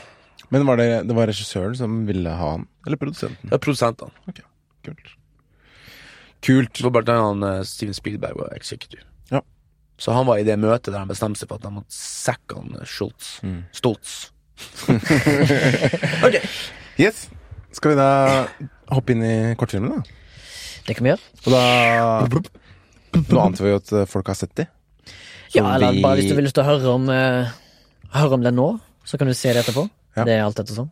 [SPEAKER 3] Men var det, det var regissøren som ville ha han? Eller produsenten?
[SPEAKER 2] Ja, produsenten. Okay.
[SPEAKER 3] Kult. Kult.
[SPEAKER 2] Det var blant annet eh, Steven Spielberg var executive.
[SPEAKER 3] Ja.
[SPEAKER 2] Så han var i det møtet der han bestemte seg for at han måtte sacke han eh, Schultz.
[SPEAKER 3] Mm.
[SPEAKER 2] Stoltz. ok.
[SPEAKER 3] Yes. Skal vi da hoppe inn i kortfilmen, da?
[SPEAKER 1] Det kan vi gjøre.
[SPEAKER 3] Og da Nå ante vi jo at eh, folk har sett de. Så
[SPEAKER 1] Ja, eller
[SPEAKER 3] vi-
[SPEAKER 1] bare hvis du vil lyst til å høre om, høre om den nå, så kan du se det etterpå.
[SPEAKER 3] Ja.
[SPEAKER 1] Det er alt etter sånn.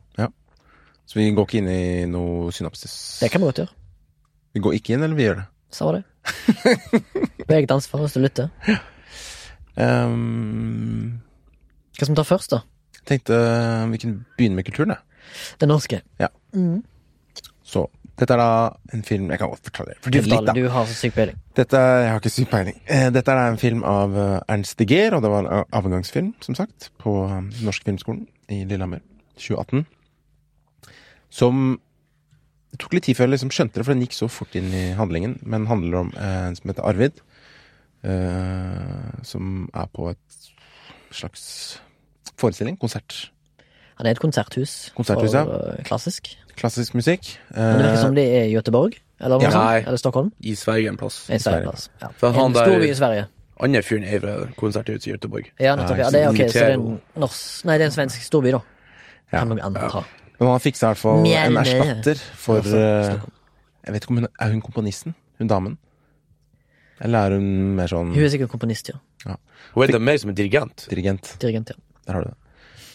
[SPEAKER 3] Så vi går ikke inn i noe synopsis.
[SPEAKER 1] Det kan vi godt gjøre.
[SPEAKER 3] Vi går ikke inn, eller vi gjør det?
[SPEAKER 1] Sa det. På eget ansvar hvis du lytter.
[SPEAKER 3] Um,
[SPEAKER 1] Hva som tar først, da?
[SPEAKER 3] tenkte eh, vi kunne begynne med kulturen, jeg.
[SPEAKER 1] Det norske. Ja.
[SPEAKER 3] Så dette er da en film Jeg kan godt fortelle fortelle litt,
[SPEAKER 1] du har så syk peiling.
[SPEAKER 3] Dette, jeg har ikke syk peiling. Eh, Dette er da en film av eh, Ernst de Geer, og det var en avgangsfilm, som sagt, på Norsk Filmskolen i Lillehammer 2018. Som Det tok litt tid før jeg liksom skjønte det, for den gikk så fort inn i handlingen. Men den handler om eh, en som heter Arvid, eh, som er på et slags forestilling, konsert.
[SPEAKER 1] Ja, det er et konserthus.
[SPEAKER 3] Konserthus, ja.
[SPEAKER 1] for, ja. klassisk.
[SPEAKER 3] Klassisk musikk.
[SPEAKER 1] Men det virker
[SPEAKER 3] Eh,
[SPEAKER 1] som det er i Göteborg, eller
[SPEAKER 3] Ja.
[SPEAKER 2] Nei.
[SPEAKER 1] Eller Stockholm.
[SPEAKER 2] I Sverige en plass.
[SPEAKER 1] I
[SPEAKER 3] Sverige.
[SPEAKER 1] plass. Ja.
[SPEAKER 2] For han
[SPEAKER 1] En
[SPEAKER 2] der-
[SPEAKER 1] storby i Sverige.
[SPEAKER 2] Andre fyren er fra konserthuset i Göteborg.
[SPEAKER 1] Ja, nettopp.
[SPEAKER 3] Ja,
[SPEAKER 1] Ja, det er ok, så det er en norsk Nei, det er en svensk storby, da.
[SPEAKER 3] Ja.
[SPEAKER 1] Kan nok anta.
[SPEAKER 3] Men han fiksa i hvert fall en erstatter for eh, Jeg vet ikke om hun Er hun komponisten? Hun damen? Eller er hun mer sånn
[SPEAKER 1] Hun er sikkert komponist, ja.
[SPEAKER 2] Hun er mer som en dirigent.
[SPEAKER 3] dirigent?
[SPEAKER 1] Dirigent, ja.
[SPEAKER 3] Der har du det.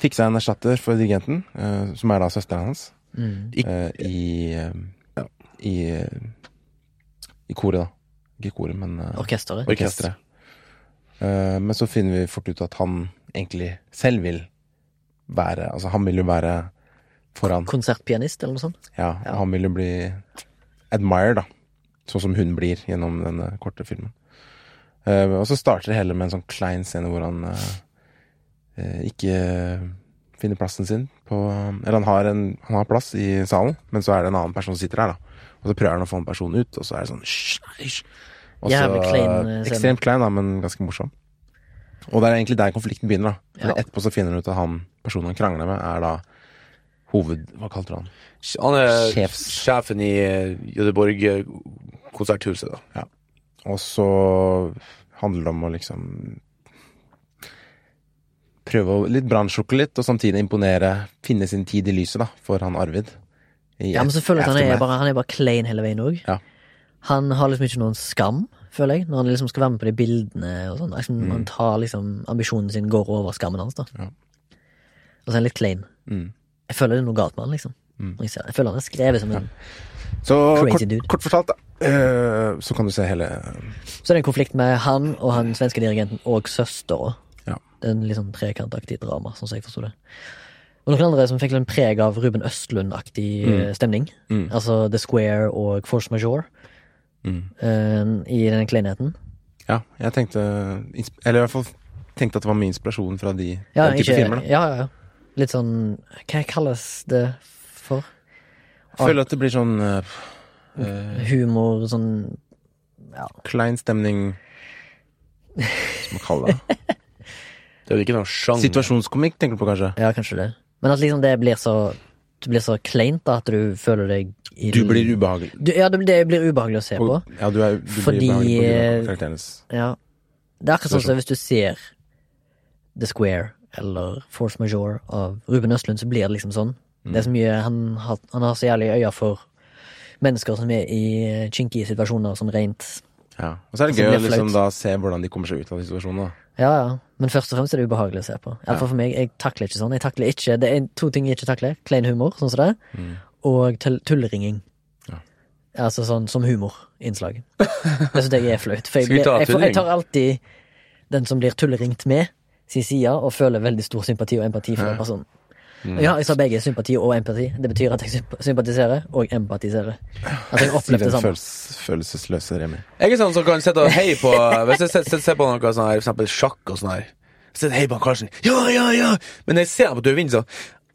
[SPEAKER 3] Fiksa en erstatter for dirigenten, eh, som er da søsteren hans,
[SPEAKER 1] Mm.
[SPEAKER 3] Eh, i
[SPEAKER 2] Ja.
[SPEAKER 3] I I koret, da. Ikke koret, men
[SPEAKER 1] Orkesteret.
[SPEAKER 3] Orkestret. Eh, men så finner vi fort ut at han egentlig selv vil være Altså, han vil jo være foran.
[SPEAKER 1] Konsertpianist, eller noe sånt.
[SPEAKER 3] Ja,
[SPEAKER 1] Ja.
[SPEAKER 3] han vil jo bli admired, da. Sånn som hun blir gjennom denne korte filmen. Uh, og så starter det hele med en sånn klein scene hvor han uh, ikke finner plassen sin på Eller han har, en, han har plass i salen, men så er det en annen person som sitter her, da. Og så prøver han å få en person ut, og så er det sånn hysj. Og så-
[SPEAKER 1] klein.
[SPEAKER 3] Ekstremt klein, da, men ganske morsom. Og det er egentlig der konflikten begynner, da. For
[SPEAKER 1] Ja.
[SPEAKER 3] Etterpå så finner han ut at han personen han krangler med, er da hoved... Hva kalte du han?
[SPEAKER 2] Han er
[SPEAKER 3] Sjefs.
[SPEAKER 2] sjefen i eh, Göteborg konserthuset, da. Ja.
[SPEAKER 3] Og så handler det om å liksom Prøve å litt brannsjokke litt, og samtidig imponere. Finne sin tid i lyset, da, for han Arvid. I
[SPEAKER 1] Ja, men selvfølgelig at han er bare, han er bare klein hele veien òg.
[SPEAKER 3] Ja.
[SPEAKER 1] Han har liksom ikke noen skam, føler jeg, når han liksom skal være med på de bildene og sånn. Liksom, Han tar liksom Ambisjonen sin går over skammen hans, da.
[SPEAKER 3] Mm. Ja.
[SPEAKER 1] Og så er han litt klein.
[SPEAKER 3] Mm.
[SPEAKER 1] Jeg føler det er noe galt med han, liksom. Når Jeg, ser, jeg føler han er skrevet som en
[SPEAKER 3] Så
[SPEAKER 1] Crazy
[SPEAKER 3] kort,
[SPEAKER 1] dude.
[SPEAKER 3] kort fortalt, da. Uh, så kan du se hele
[SPEAKER 1] Så det er en konflikt med han og han svenske dirigenten og søstera.
[SPEAKER 3] Ja.
[SPEAKER 1] Det er en litt sånn trekantaktig drama, sånn som jeg forsto det. Og noen andre som fikk en preg av Ruben Østlund-aktig mm. stemning.
[SPEAKER 3] Mm.
[SPEAKER 1] Altså The Square og Force Majeure
[SPEAKER 3] Mm.
[SPEAKER 1] uh, i den kleinheten.
[SPEAKER 3] Ja, jeg tenkte Eller i hvert fall tenkte at det var mye inspirasjon fra de
[SPEAKER 1] Ja,
[SPEAKER 3] den type
[SPEAKER 1] ikke,
[SPEAKER 3] filmer. da
[SPEAKER 1] ja, ja, ja. Litt sånn Hva kalles det for?
[SPEAKER 3] Jeg føler at det blir sånn eh,
[SPEAKER 1] Humor, sånn Ja.
[SPEAKER 3] klein stemning skal man kalle det?
[SPEAKER 2] Det er jo ikke noe sjanger.
[SPEAKER 3] Situasjonskomikk, tenker du på, kanskje?
[SPEAKER 1] Ja, kanskje det. Men at liksom det blir så Det blir så kleint da, at du føler deg i
[SPEAKER 3] Du blir ubehagelig.
[SPEAKER 1] du, Ja, det, det blir ubehagelig å se på.
[SPEAKER 3] Og, ja, du, er, du
[SPEAKER 1] Fordi,
[SPEAKER 3] blir ubehagelig på grunn
[SPEAKER 1] eh,
[SPEAKER 3] av.
[SPEAKER 1] Ja. Det er akkurat sånn som hvis du ser The Square eller Force Majeure av Ruben Østlund, så blir det liksom sånn. Det er så mye Han har, han har så jævlig øye for mennesker som er i Chinky situasjoner, sånn rent
[SPEAKER 3] Ja. Og så er det
[SPEAKER 1] Altså,
[SPEAKER 3] gøy å liksom da se hvordan de kommer seg ut av situasjonen. da.
[SPEAKER 1] Ja, ja. Men først og fremst er det ubehagelig å se på. Iallfall for meg. Jeg takler ikke sånn. Jeg takler ikke Det er to ting jeg ikke takler. Klein humor, sånn som det, og tull- tulleringing.
[SPEAKER 3] Ja.
[SPEAKER 1] Altså sånn som humorinnslag. Det syns jeg er flaut. For jeg, blir,
[SPEAKER 2] ta
[SPEAKER 1] jeg, jeg tar alltid den som blir tulleringt med, sin side, og føler veldig stor sympati og empati for den personen. Ja, jeg sa begge sympati og empati. Det betyr at jeg sympatiserer og empatiserer. At jeg
[SPEAKER 3] opplever
[SPEAKER 1] det samme.
[SPEAKER 3] følelses, følelsesløse Remi.
[SPEAKER 2] Jeg er sånn som kan sitte og heie på Hvis jeg ser på noe sånn her, for eksempel sjakk og sånn her Så sitter jeg på Karlsen. Ja, ja, ja! Men når jeg ser på at du vinner, så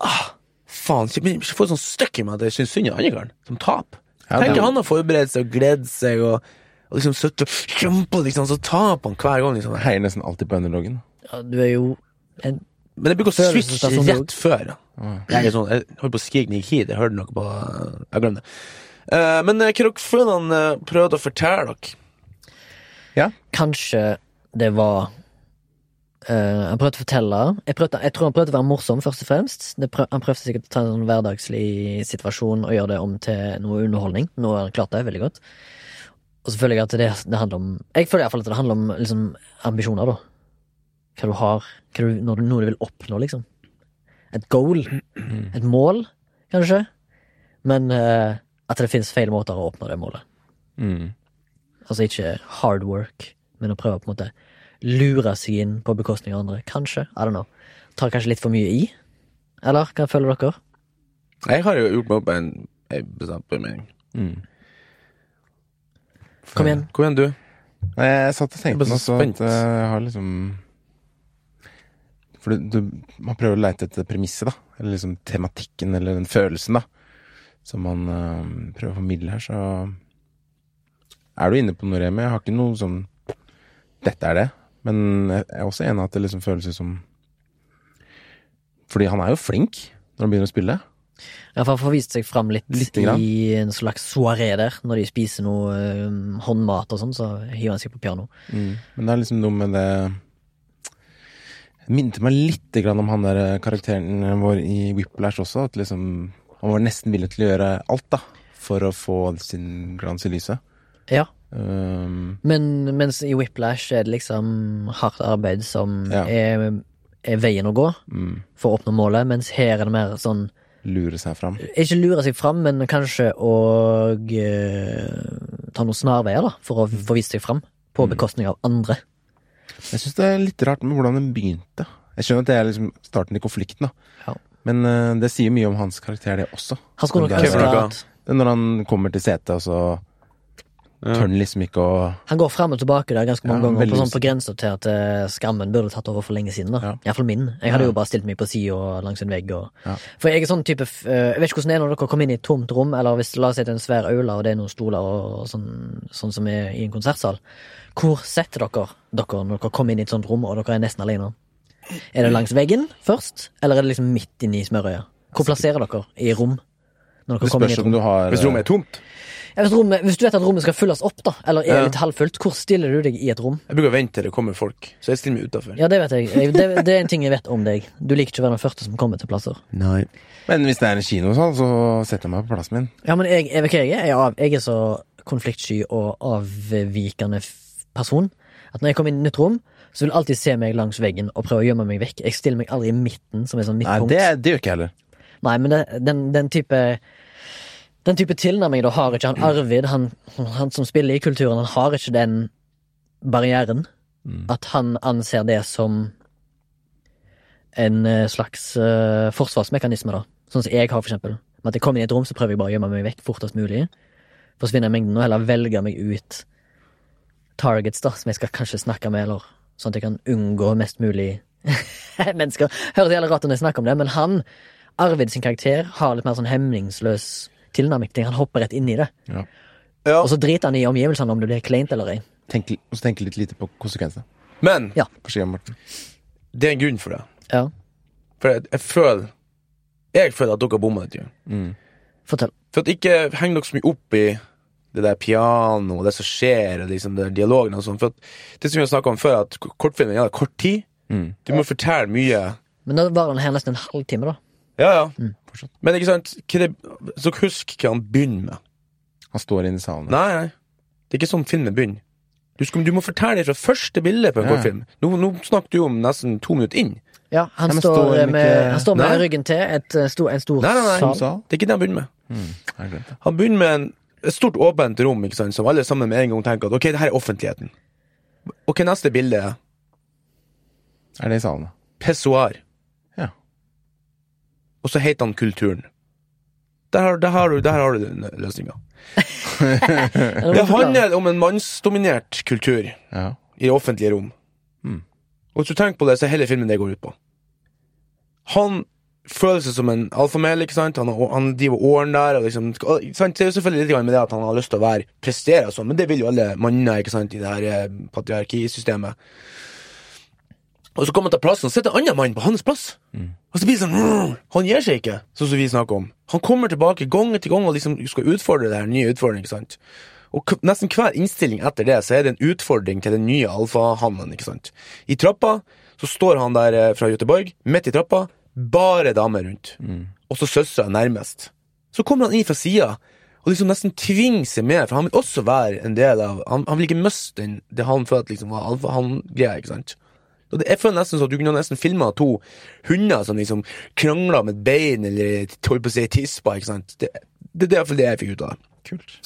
[SPEAKER 2] Ah, faen. jeg får sånn støkk i meg at jeg syns synd i andre karen, som taper.
[SPEAKER 3] Ja, Tenker
[SPEAKER 2] han har forberedt seg og gledd seg og, og liksom sittet og kjempa, liksom, så taper han hver gang, liksom.
[SPEAKER 3] Jeg heier nesten alltid på underdogen.
[SPEAKER 1] Ja, du er jo en
[SPEAKER 2] Men jeg bruker å switche rett før. ja. Jeg er sånn, jeg holdt på å skrike jeg hit, jeg hørte noe på Jeg glemte det. Uh, men hva dere følene uh, prøvde å fortelle dere?
[SPEAKER 1] Kanskje det var uh, Han prøvde å fortelle jeg, prøvde, jeg tror han prøvde å være morsom, først og fremst. Det prøv, han prøvde sikkert å ta en sånn hverdagslig situasjon og gjøre det om til noe underholdning. Nå har han klart det veldig godt. Og så føler jeg at det, det handler om Jeg føler iallfall at det handler om liksom, ambisjoner, da. Hva du har hva du, når du, Noe du vil oppnå, liksom. Et goal. Et mål, kanskje. Men uh, at det finnes feil måter å oppnå det målet.
[SPEAKER 3] Mm.
[SPEAKER 1] Altså ikke hard work, men å prøve å på en måte lure seg inn på bekostning av andre. Kanskje. I don't know. Tar kanskje litt for mye i? Eller hva føler dere?
[SPEAKER 2] Jeg har jo gjort meg opp en, en bestemt mening.
[SPEAKER 3] Mm.
[SPEAKER 1] Kom igjen.
[SPEAKER 2] Kom igjen, du.
[SPEAKER 3] Nei, jeg satt og tenkte
[SPEAKER 2] bare så
[SPEAKER 3] også
[SPEAKER 2] spent.
[SPEAKER 3] at eh, jeg har liksom For du, du, man prøver å leite etter premisset, da. Eller liksom tematikken, eller den følelsen, da. Som man eh, prøver å formidle her, så er du inne på noe, Remi. Jeg har ikke noe sånn Dette er det. Men jeg er også enig i at det liksom føles som Fordi han er jo flink når han begynner å spille.
[SPEAKER 1] Ja, for Han får vist seg fram litt
[SPEAKER 3] litt
[SPEAKER 1] i en slags soaré der. Når de spiser noe øhm, håndmat og sånn, så hiver han seg på piano.
[SPEAKER 3] Men det er liksom noe med Det minte meg litt om han der eh, karakteren vår i Whiplash også. At liksom Han var nesten villig til å gjøre alt, da. For å få sin glans i lyset.
[SPEAKER 1] Ja.
[SPEAKER 3] Um,
[SPEAKER 1] Men mens i Whiplash er det liksom hardt arbeid som
[SPEAKER 3] Ja.
[SPEAKER 1] er, er veien å gå
[SPEAKER 3] mm,
[SPEAKER 1] for å oppnå målet, mens her er det mer sånn
[SPEAKER 3] lure seg fram.
[SPEAKER 1] Ikke lure seg fram, men kanskje å eh, ta noen snarveier, da, for å få vist seg fram. På bekostning av andre.
[SPEAKER 3] Jeg syns det er litt rart med hvordan den begynte. Jeg skjønner at det er liksom starten i konflikten, da.
[SPEAKER 1] Ja.
[SPEAKER 3] Men uh, det sier mye om hans karakter, det også.
[SPEAKER 1] Han skulle nok ønske at
[SPEAKER 3] når han kommer til setet, og så tør han liksom ikke å
[SPEAKER 1] Han går frem og tilbake der ganske mange
[SPEAKER 3] Ja,
[SPEAKER 1] ganger,
[SPEAKER 3] veldig
[SPEAKER 1] på, sånn, på grensa til at eh, skammen burde tatt over for lenge siden. da
[SPEAKER 3] Ja.
[SPEAKER 1] Iallfall min. Jeg hadde
[SPEAKER 3] Ja.
[SPEAKER 1] jo bare stilt meg på sida og langs en vegg. Og...
[SPEAKER 3] Ja.
[SPEAKER 1] For jeg er sånn type eh, Jeg vet ikke hvordan det er når dere kommer inn i et tomt rom, eller hvis la oss si det er en svær aula og det er noen stoler og sånn, sånn som er i en konsertsal. Hvor setter dere dere når dere kommer inn i et sånt rom og dere er nesten alene? Er det langs veggen først, eller er det liksom midt inni smørøyet? Hvor plasserer dere i rom? Når dere
[SPEAKER 3] Det
[SPEAKER 1] i
[SPEAKER 3] spørs om du har
[SPEAKER 2] Hvis rommet er tomt.
[SPEAKER 1] Ja, hvis, rommet, hvis du vet at rommet skal fylles opp, da, eller er
[SPEAKER 2] Ja.
[SPEAKER 1] litt halvfullt, hvor stiller du deg i et rom?
[SPEAKER 2] Jeg bruker å vente til det kommer folk, så jeg stiller meg utafor.
[SPEAKER 1] Ja, det vet jeg. det, det er en ting jeg vet om deg. Du liker ikke å være den første som kommer til plasser.
[SPEAKER 2] Nei.
[SPEAKER 3] Men hvis det er en kino, sånn, så setter jeg meg på plassen min.
[SPEAKER 1] Ja, men jeg, jeg vet hva jeg er. Jeg er, av, jeg er så konfliktsky og avvikende person at når jeg kommer inn i et nytt rom, så vil jeg alltid se meg langs veggen og prøve å gjemme meg vekk. Jeg stiller meg aldri i midten, som er sånn
[SPEAKER 3] Nei,
[SPEAKER 1] midtpunkt.
[SPEAKER 3] det, det gjør ikke jeg heller.
[SPEAKER 1] Nei, men det, den, den type Den type tilnærming da har ikke han Arvid, han, han som spiller i kulturen, han har ikke den barrieren. At han anser det som en eh, slags uh, forsvarsmekanisme, da. Sånn som jeg har, for eksempel. Med at jeg kommer inn i et rom, så prøver jeg bare å gjemme meg vekk fortest mulig. Forsvinne i mengden, og heller velge meg ut targets, da, som jeg skal kanskje snakke med, eller sånn at jeg kan unngå mest mulig mennesker. Høres jævlig rart ut når jeg snakker om det, men han, Arvid sin karakter, har litt mer sånn hemningsløs tilnærming til Han hopper rett inn i det.
[SPEAKER 3] Ja.
[SPEAKER 2] Ja.
[SPEAKER 1] Og så driter han i omgivelsene om det blir kleint eller ei.
[SPEAKER 3] Tenk, og så tenke litt lite på konsekvensene.
[SPEAKER 2] Men
[SPEAKER 1] Ja.
[SPEAKER 2] Det er en grunn for det.
[SPEAKER 1] Ja.
[SPEAKER 2] For jeg, jeg føler jeg føler at dere bomma dette. Mm.
[SPEAKER 1] Fortell.
[SPEAKER 2] For at ikke heng dere så mye opp i det der piano og det som skjer, og liksom det der dialogen og sånn. For at det som vi har snakka om før, at kortfilmen gjelder kort tid. Du må fortelle mye.
[SPEAKER 1] Men nå var den her nesten en halvtime, da.
[SPEAKER 2] Ja, ja. Men ikke sant, det, så husk hva han begynner med.
[SPEAKER 3] Han står inne i salen.
[SPEAKER 2] Nei, nei. Det er ikke sånn filmen begynner. Du, skal, du må fortelle det fra første bilde på en
[SPEAKER 3] Ja.
[SPEAKER 2] kortfilm. Nå, nå snakker du om nesten to minutter inn.
[SPEAKER 1] Ja, han,
[SPEAKER 3] Nei,
[SPEAKER 1] står,
[SPEAKER 3] står
[SPEAKER 1] med,
[SPEAKER 3] ikke-
[SPEAKER 1] han står med
[SPEAKER 2] Nei.
[SPEAKER 1] ryggen til et, eh, stor, en stor
[SPEAKER 2] Nei, nei, nei.
[SPEAKER 1] sal.
[SPEAKER 3] Sal?
[SPEAKER 2] Det er ikke det han begynner med.
[SPEAKER 3] Det.
[SPEAKER 2] Han begynner med en, et stort åpent rom ikke sant, som alle sammen med en gang tenker at ok, det her er offentligheten. Ok, neste bilde er
[SPEAKER 3] Er det i salen? da?
[SPEAKER 2] Og så heter han Kulturen. Der har, der har du, der har du løsninga. Det handler om en mannsdominert kultur
[SPEAKER 3] Ja.
[SPEAKER 2] i offentlige rom. Og hvis du tenker på det, så er hele filmen det går ut på. Han føler seg som en alfamel, ikke sant? Han, han driver åren der, og liksom sant? Det er jo selvfølgelig litt med det at han har lyst til å være prestere og sånn, men det vil jo alle manner, ikke sant, i det her eh, patriarkisystemet. Og så kommer han til plassen, og sitter en annen mann på hans plass. Og så blir det sånn! Han gir seg ikke, sånn som vi snakker om. Han kommer tilbake gang etter gang og liksom skal utfordre det her nye utfordringen, ikke sant. Og nesten hver innstilling etter det, så er det en utfordring til den nye alfahannen, ikke sant. I trappa så står han der eh, fra Göteborg, midt i trappa, bare damer rundt. Og så søstera nærmest. Så kommer han inn fra sida og liksom nesten tvinger seg med, for han vil også være en del av Han, han vil ikke miste den, det han følte liksom var alfahann-greia, ikke sant. Og det, jeg føler nesten sånn at du kunne nesten filma to hunder som liksom krangla med et bein eller holdt på å si tispa, ikke sant. Det, det, det er iallfall det jeg fikk ut av det.
[SPEAKER 3] Kult.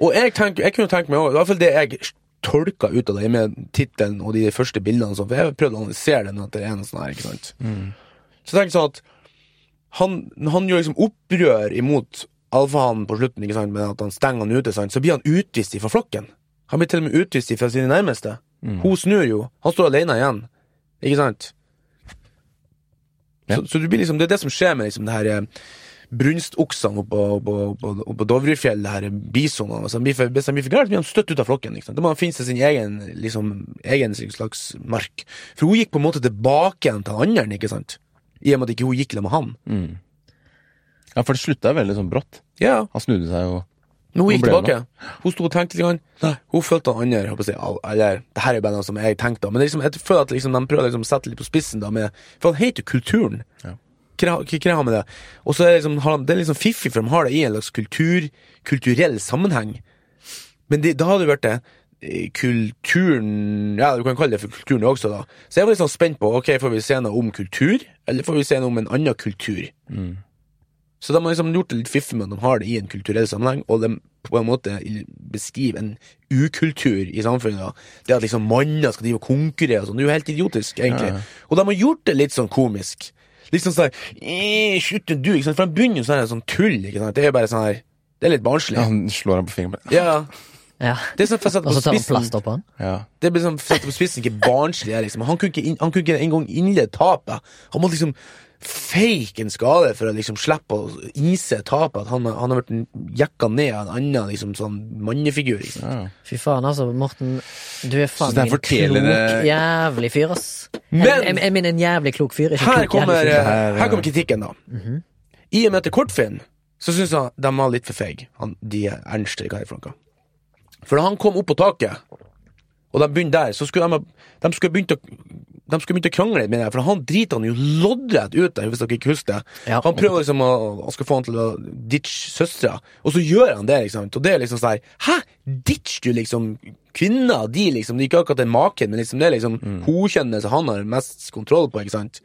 [SPEAKER 2] Og jeg, tenk, jeg kunne tenkt meg også, i hvert fall det jeg tolka ut av det med tittelen og de første bildene, sånn, for jeg har prøvd å analysere den, etter det er sånn her, ikke sant. Så jeg tenkte sånn at han, han gjør liksom opprør imot alfahannen på slutten, ikke sant, med at han stenger han ute, sant, så blir han utvist fra flokken. Han blir til og med utvist fra sine nærmeste. Hun snur jo. Han står alene igjen. Ikke sant?
[SPEAKER 3] Ja.
[SPEAKER 2] Så, så du blir liksom, det er det som skjer med liksom det her eh, brunstoksene oppå, oppå, oppå, oppå Dovrefjell, her bisonene. Han blir for, hvis han blir for gærne, blir de støtt ut av flokken. Sant? Da må han finne seg sin egen, liksom, egen slags mark. For hun gikk på en måte tilbake igjen til han andre, ikke sant? I og med at ikke hun gikk sammen med han.
[SPEAKER 3] Ja, for det slutta veldig sånn brått.
[SPEAKER 2] Ja,
[SPEAKER 3] Han snudde seg jo
[SPEAKER 2] Men hun gikk tilbake. Hun sto og tenkte litt. Nei, hun følte han andre håper Eller, det her er noe som jeg tenkte, men liksom, jeg føler at liksom, de prøver liksom, å sette litt på spissen. da med, For han heter jo Kulturen.
[SPEAKER 3] Ja.
[SPEAKER 2] Hva har med det? Og så er det liksom, det er liksom fiffig, for de har det i en slags kultur, kulturell sammenheng. Men det, da hadde det vært det eh, kulturen Ja, du kan kalle det for kulturen også, da. Så jeg var litt sånn spent på Ok, får vi se noe om kultur, eller får vi se noe om en annen kultur? Så de har liksom gjort det litt fiffig med at de har det i en kulturell sammenheng, og de på en måte beskriver en ukultur i samfunnet. Det at liksom manner skal drive og konkurrere og sånn, det er jo helt idiotisk, egentlig.
[SPEAKER 3] Ja.
[SPEAKER 2] Og de har gjort det litt sånn komisk. Litt sånn sånn «Eh, Slutt du, ikke sant? For de begynner jo sånn sånn tull, ikke sant. Det er jo bare sånn her Det er litt barnslig.
[SPEAKER 3] ja, Han slår ham på fingeren.
[SPEAKER 2] Ja.
[SPEAKER 1] Ja.
[SPEAKER 2] Det er sånn for
[SPEAKER 1] Og så tar han plast opp han.
[SPEAKER 3] Ja.
[SPEAKER 2] det blir sånn satt på spissen ikke barnslig liksom. Han kunne ikke, han kunne ikke engang innlede tapet. Han måtte liksom fake en skade for å liksom slippe å ise tapet. At han, han har vært jekka ned av en annen liksom, sånn mannefigur. Liksom.
[SPEAKER 3] Ja.
[SPEAKER 1] Fy faen, altså, Morten. Du er faen meg en klok,
[SPEAKER 3] det-
[SPEAKER 1] jævlig fyr, ass.
[SPEAKER 2] Men-
[SPEAKER 1] jeg, jeg, jeg mener en jævlig klok fyr. Ikke
[SPEAKER 2] Her
[SPEAKER 1] klok,
[SPEAKER 2] kommer,
[SPEAKER 1] fyr.
[SPEAKER 3] her,
[SPEAKER 2] her kommer kritikken, da. I og med at det er kortfilm, så syns jeg de var litt for feige, de Ernst eller hva det er for noe. For da han kom opp på taket, og de begynte der, så skulle de, de skulle begynt å de skulle begynt å krangle litt med det, for han driter han jo loddrett ut der, hvis dere ikke husker det.
[SPEAKER 1] Ja.
[SPEAKER 2] Han prøver liksom å Han skal få han til å ditche søstera, og så gjør han det, liksom. Og det er liksom sånn Hæ? Ditcher du liksom kvinner? De liksom, de er ikke akkurat den maken, men liksom det er liksom
[SPEAKER 3] Mm.
[SPEAKER 2] hokjønnet som han har mest kontroll på, ikke sant?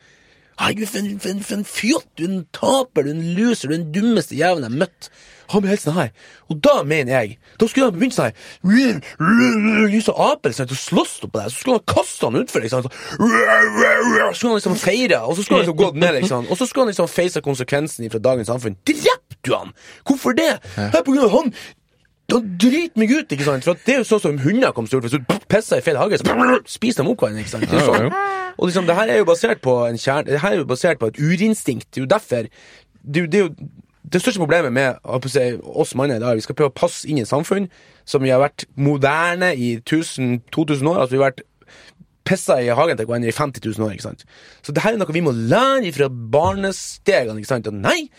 [SPEAKER 2] Herregud, for en, for en, for en fjott! Du er en taper, du er en loser, du er den dummeste jævelen jeg har møtt. Han blir helt sånn her. Og da mener jeg Da skulle han begynt sånn her Lyse aper og slåss på deg, Så skulle han kaste han utfor. Liksom, så, så skulle han liksom feire, og så skulle han liksom gått ned, liksom. Og så skulle han liksom face konsekvensen fra dagens samfunn. Drepte du han?! Hvorfor det? Her på grunn av han da driter meg ut, ikke sant? For at det er jo sånn som hunder kommer til å gjøre. Hvis du pisser i feil hage, så spiser de opp hverandre. ikke sant? Det er sånn. Og liksom, det her er jo basert på en kjern... Det her er jo basert på et urinstinkt. Det er jo derfor Det, er det er jo det største problemet med oss manner i dag, vi skal prøve å passe inn i et samfunn som vi har vært moderne i 1000, 2000 år. Altså vi har vært pissa i hagen til hverandre i 50 000 år. ikke sant? Så det her er noe vi må lære fra barnestegene. ikke sant? Og nei,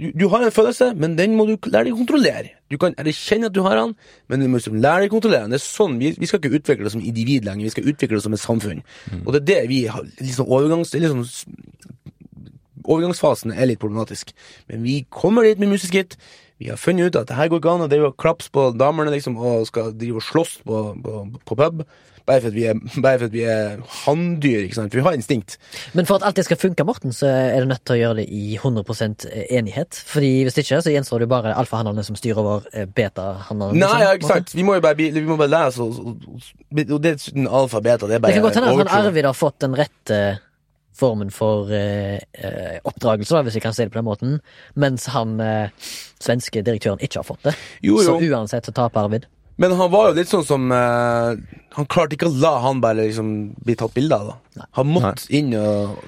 [SPEAKER 2] du, du har en følelse, men den må du lære deg å kontrollere. Du kan erkjenne at du har den, men du må liksom lære deg å kontrollere den. Det er sånn, Vi, vi skal ikke utvikle oss som individ lenger, vi skal utvikle oss som et samfunn. Og det er det vi har liksom overgangs... er Liksom, overgangsfasen er litt problematisk. Men vi kommer dit med Musiskit. Vi har funnet ut at det her går ikke an å klapse på damene liksom, og skal drive og slåss på, på, på pub. Bare for at vi er, bare for at vi er hanndyr, ikke sant? For vi har instinkt.
[SPEAKER 1] Men for at alt det skal funke, Morten, så er du nødt til å gjøre det i 100% enighet. Fordi hvis ikke, så gjenstår det bare alfahannene som styrer over eh, beta-hannene.
[SPEAKER 2] Nei,
[SPEAKER 1] liksom,
[SPEAKER 2] ja, ikke sant. Vi må jo bare, vi må bare lære oss og, det er den alfabeta. Det er bare
[SPEAKER 1] Det kan godt hende at han. Arvid har fått den rette formen for eh, eh, oppdragelse, da, hvis vi kan si det på den måten, mens han eh, svenske direktøren ikke har fått det.
[SPEAKER 2] Jo, jo.
[SPEAKER 1] Så uansett så taper Arvid.
[SPEAKER 2] Men han var jo litt sånn som uh, Han klarte ikke å la han bare liksom bli tatt bilde av. da Han måtte inn og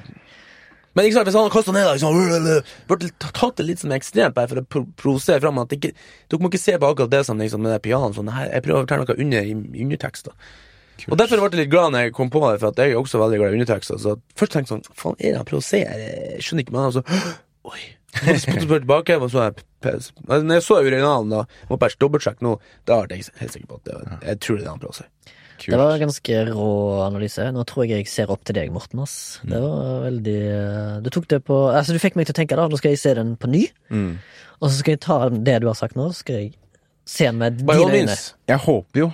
[SPEAKER 2] Men ikke sant, hvis han hadde kasta ned da, liksom, burde tatt det litt som ekstremt bare for å pro- provosere fram at ikke, Dere må ikke se på akkurat det som liksom, med det pianoet. Sånn, jeg prøver å fortelle noe under, i, undertekster. Og Derfor ble jeg litt glad når jeg kom på det, for at jeg er også veldig glad i undertekster. Så først tenkte jeg sånn Faen, er det han prøver å si? Jeg skjønner ikke, men han så Oi. Så spurte jeg tilbake, og så jeg Når jeg så originalen, da må jeg bare dobbeltsjekke nå, da ble jeg helt sikker på at det, var- jeg tror det er han prøver Kult.
[SPEAKER 1] Det var en ganske rå analyse. Nå tror jeg jeg ser opp til deg, Morten. ass. Det var veldig eh, Du tok det på Altså, du fikk meg til å tenke, da. Nå skal jeg se den på ny.
[SPEAKER 3] Mm.
[SPEAKER 1] Og så skal jeg ta det du har sagt nå, så skal jeg se den med
[SPEAKER 2] By
[SPEAKER 1] dine øyne.
[SPEAKER 2] means.
[SPEAKER 3] Jeg håper jo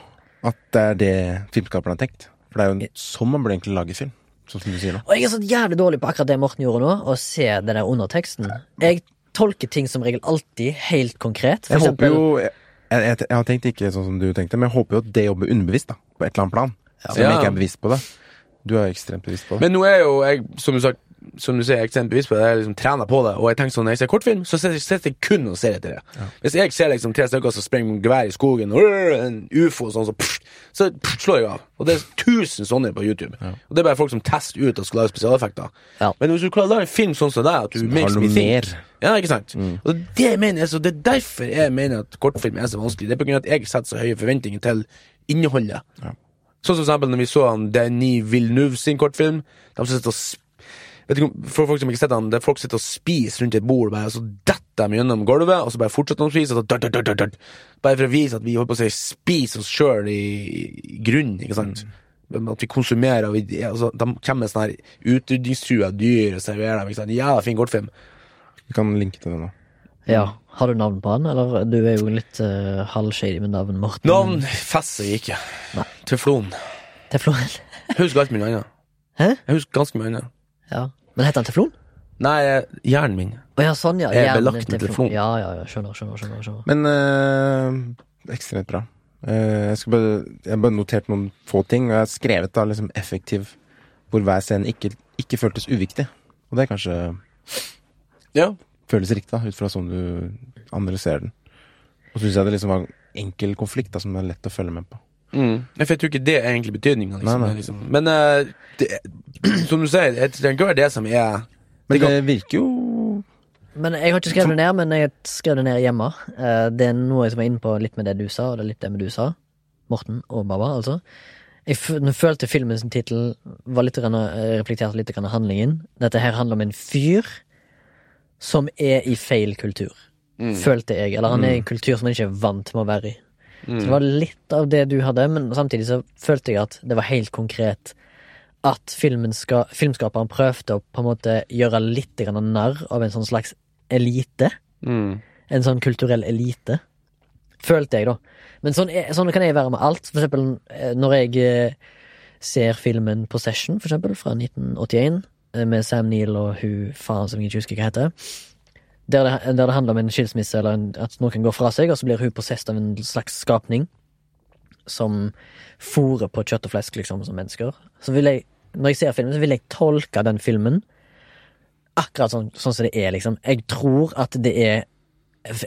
[SPEAKER 3] at det er det filmskaperen har tenkt. For det er jo sånn man burde egentlig lage film. Sånn som du sier nå.
[SPEAKER 1] Og jeg er så jævlig dårlig på akkurat det Morten gjorde nå, å se den der underteksten. Jeg tolker ting som regel alltid helt konkret. For
[SPEAKER 3] Jeg håper jo jeg, jeg, jeg har tenkt ikke sånn som du tenkte, men jeg håper jo at det jobber underbevisst, da. På et eller annet plan. Selv om jeg ikke er bevisst på det. Du er ekstremt bevisst på det.
[SPEAKER 2] Men nå er jo jeg, som du, sagt, som du sier, eksempelvis på det. Jeg liksom trener på det. Og jeg tenker sånn, når jeg ser kortfilm, så sitter jeg kun og ser etter det. Hvis jeg ser liksom tre stykker som springer med gevær i skogen, og en ufo og sånn, så, pff, så pff, slår jeg av. Og det er tusen sånne på YouTube. Og det er bare folk som tester ut og skal lage spesialeffekter.
[SPEAKER 1] Ja.
[SPEAKER 2] Men hvis du klarer å lage en film sånn som deg, at du makes me think. Ja, ikke sant? Og det mener jeg så Det er derfor jeg mener at kortfilm er så vanskelig. Det er på grunn av at jeg setter så høye forventninger til innholdet. Sånn som for eksempel når vi så han Denis Villeneuve sin kortfilm. De som sitter og Vet ikke For folk som ikke har sett han, det er folk sitter og spiser rundt et bord, bare, og så detter de gjennom gulvet, og så bare fortsetter de å spise. Bare for å vise at vi holdt på å si spiser oss sjøl i, i grunnen, ikke sant? At vi konsumerer, og vi, altså, de kommer med sånne her utrydningstrua dyr og serverer dem. ikke sant? Jævla fin kortfilm.
[SPEAKER 3] Vi kan linke til det nå.
[SPEAKER 1] Ja. Har du navn på han, eller? Du er jo litt uh, halvshady med navn, Morten.
[SPEAKER 2] Navn fesser jeg ikke. Teflon.
[SPEAKER 1] Teflon.
[SPEAKER 2] Jeg husker alt mye annet.
[SPEAKER 1] Hæ?
[SPEAKER 2] Jeg husker ganske mye annet.
[SPEAKER 1] Ja. Men heter han Teflon?
[SPEAKER 2] Nei, hjernen min.
[SPEAKER 1] Å ja, sånn, ja.
[SPEAKER 2] Er
[SPEAKER 1] Hjernen
[SPEAKER 2] belagt med teflon.
[SPEAKER 1] Ja, ja, ja. Skjønner, skjønner. skjønner, skjønner.
[SPEAKER 3] Men øh, ekstremt bra. Eh, jeg, skal bare, jeg har bare notert noen få ting, og jeg har skrevet da liksom effektiv hvor hver scene ikke, ikke føltes uviktig. Og det er kanskje
[SPEAKER 2] Ja.
[SPEAKER 3] føles riktig, da, ut fra sånn du analyserer den. Og så syns jeg det liksom var en enkel konflikt da, som er lett å følge med på.
[SPEAKER 2] Mm. For jeg tror ikke det er egentlig betydninga. Liksom. Liksom. Men uh, det, som du sier, det trenger ikke være det som er
[SPEAKER 3] Men
[SPEAKER 2] Det kan-
[SPEAKER 3] det virker jo
[SPEAKER 1] Men Jeg har ikke skrevet det ned, men jeg skrev det ned hjemme. Uh, Det er noe som er inne på litt med det du sa, og det er litt det med du sa. Morten og Baba, altså. Jeg følte filmens tittel eh, reflekterte litt grann av handlingen. Dette her handler om en fyr som er i feil kultur. Følte jeg. Eller han er i en kultur som han ikke er vant med å være i. Så det var litt av det du hadde, men samtidig så følte jeg at det var helt konkret at ska, filmskaperen prøvde å på en måte gjøre litt narr av en sånn slags elite.
[SPEAKER 2] mm.
[SPEAKER 1] En sånn kulturell elite. Følte jeg, da. Men sånn, sånn kan jeg være med alt. For eksempel eh, når jeg eh, ser filmen Possession, for eksempel, fra 1981, eh, med Sam Neill og hun faen som jeg ikke husker hva heter. Der det, der det handler om en skilsmisse, eller en, at noen går fra seg, og så blir hun possessed av en slags skapning som fôrer på kjøtt og flesk, liksom, som mennesker. Så vil jeg, når jeg ser filmen, så vil jeg tolke den filmen akkurat sånn, sånn som det er, liksom. Jeg tror at det er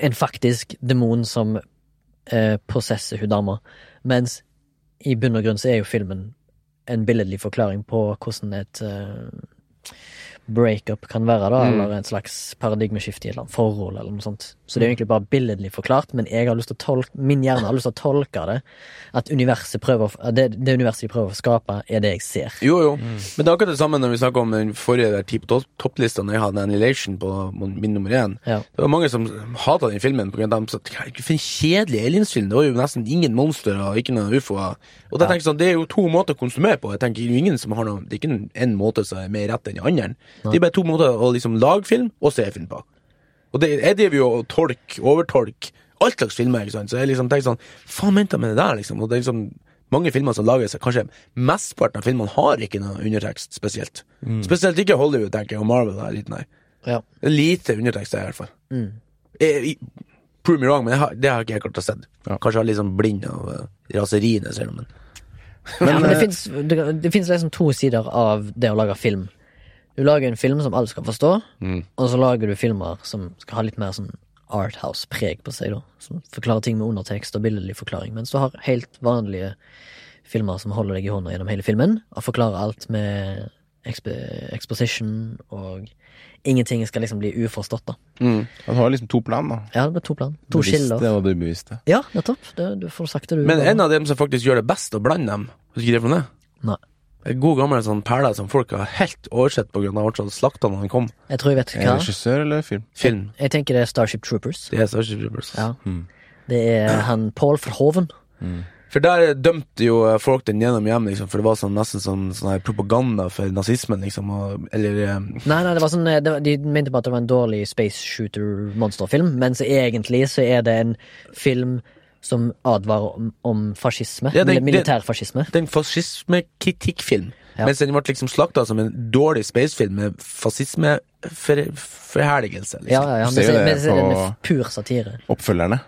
[SPEAKER 1] en faktisk demon som eh, possesser hun dama, mens i bunn og grunn så er jo filmen en billedlig forklaring på hvordan et eh, breakup kan være, da,
[SPEAKER 2] Mm.
[SPEAKER 1] eller en slags paradigmeskifte i et eller annet forhold, eller noe sånt. Så det er egentlig bare billedlig forklart, men jeg har lyst til å tolke, min hjerne har lyst til å tolke det. At universet prøver, det, det universet de prøver å skape, er det jeg ser.
[SPEAKER 2] Jo, jo. Men det er akkurat det samme når vi snakker om den forrige der ti på topplista, når jeg hadde Annihilation på min nummer én.
[SPEAKER 1] Ja.
[SPEAKER 2] Det var mange som hata den filmen pga. at de sa "Hva- for en kjedelig aliensfilm. Det var jo nesten ingen monstre og ikke noen ufoer. Og da tenker jeg sånn, Det er jo to måter å konsumere på. Jeg tenker er jo ingen som har noe Det er ikke en måte som er mer rett enn den andre. Det er bare to måter å liksom lage film og se film på. Og det, jeg driver jo og tolker, overtolker all slags filmer, ikke sant. Så jeg liksom tenker sånn Faen mente jeg med det der, liksom? Og det er liksom mange filmer som lages, kanskje mesteparten av filmene har ikke noe undertekst spesielt. Spesielt ikke Hollywood, tenker jeg, og Marvel er litt nei.
[SPEAKER 1] Ja.
[SPEAKER 2] Lite undertekst i hvert fall.
[SPEAKER 1] Mm.
[SPEAKER 2] Jeg, jeg, prove me wrong, men har, det har ikke jeg klart å se.
[SPEAKER 3] Ja.
[SPEAKER 2] Kanskje jeg er litt sånn blind av uh, raseri når jeg ser det, men
[SPEAKER 1] ja, men det
[SPEAKER 3] eh,
[SPEAKER 1] fins det, det finnes liksom to sider av det å lage film. Du lager en film som alle skal forstå,
[SPEAKER 2] Mm.
[SPEAKER 1] og så lager du filmer som skal ha litt mer sånn Arthouse-preg på seg, da. Som forklarer ting med undertekst og billedlig forklaring. Mens du har helt vanlige filmer som holder deg i hånda gjennom hele filmen, og forklarer alt med exp exposition, og ingenting skal liksom bli uforstått, da.
[SPEAKER 2] mm.
[SPEAKER 3] Du har liksom to plan, da.
[SPEAKER 1] Ja, det blir to plan. To
[SPEAKER 3] Bevisste
[SPEAKER 1] skiller.
[SPEAKER 3] og det ubevisste.
[SPEAKER 1] Ja, nettopp. Det, du får sagt det, du.
[SPEAKER 2] Men en av dem som faktisk gjør det best å blande dem, vet du ikke det for det?
[SPEAKER 1] Nei.
[SPEAKER 2] En god gammel sånn perle som folk har helt oversett av at de slakta når den kom.
[SPEAKER 1] Jeg tror jeg vet
[SPEAKER 3] Er
[SPEAKER 1] hva.
[SPEAKER 3] det regissør eller film?
[SPEAKER 2] Film.
[SPEAKER 1] Jeg tenker det er Starship Troopers.
[SPEAKER 2] Det er Starship Troopers.
[SPEAKER 1] Ja.
[SPEAKER 3] Mm.
[SPEAKER 1] Det er han Paul Verhoeven.
[SPEAKER 2] For der dømte jo folk den gjennom hjem, liksom, for det var sånn, nesten sånn, sånn her propaganda for nazismen, liksom, og, eller eh,
[SPEAKER 1] Nei, nei, det var sånn eh, det var, De mente på at det var en dårlig space shooter-monsterfilm, mens egentlig så er det en film som advarer om, om fascisme.
[SPEAKER 2] Ja,
[SPEAKER 1] den, Militærfascisme.
[SPEAKER 2] Det er en fascismekritikkfilm.
[SPEAKER 1] Ja.
[SPEAKER 2] Mens den ble liksom slakta som en dårlig spacefilm med fascismeforherligelse. Liksom.
[SPEAKER 1] Ja, ja, ja. Men
[SPEAKER 3] ser
[SPEAKER 1] men
[SPEAKER 3] på-
[SPEAKER 1] pur satire.
[SPEAKER 3] Oppfølgerne.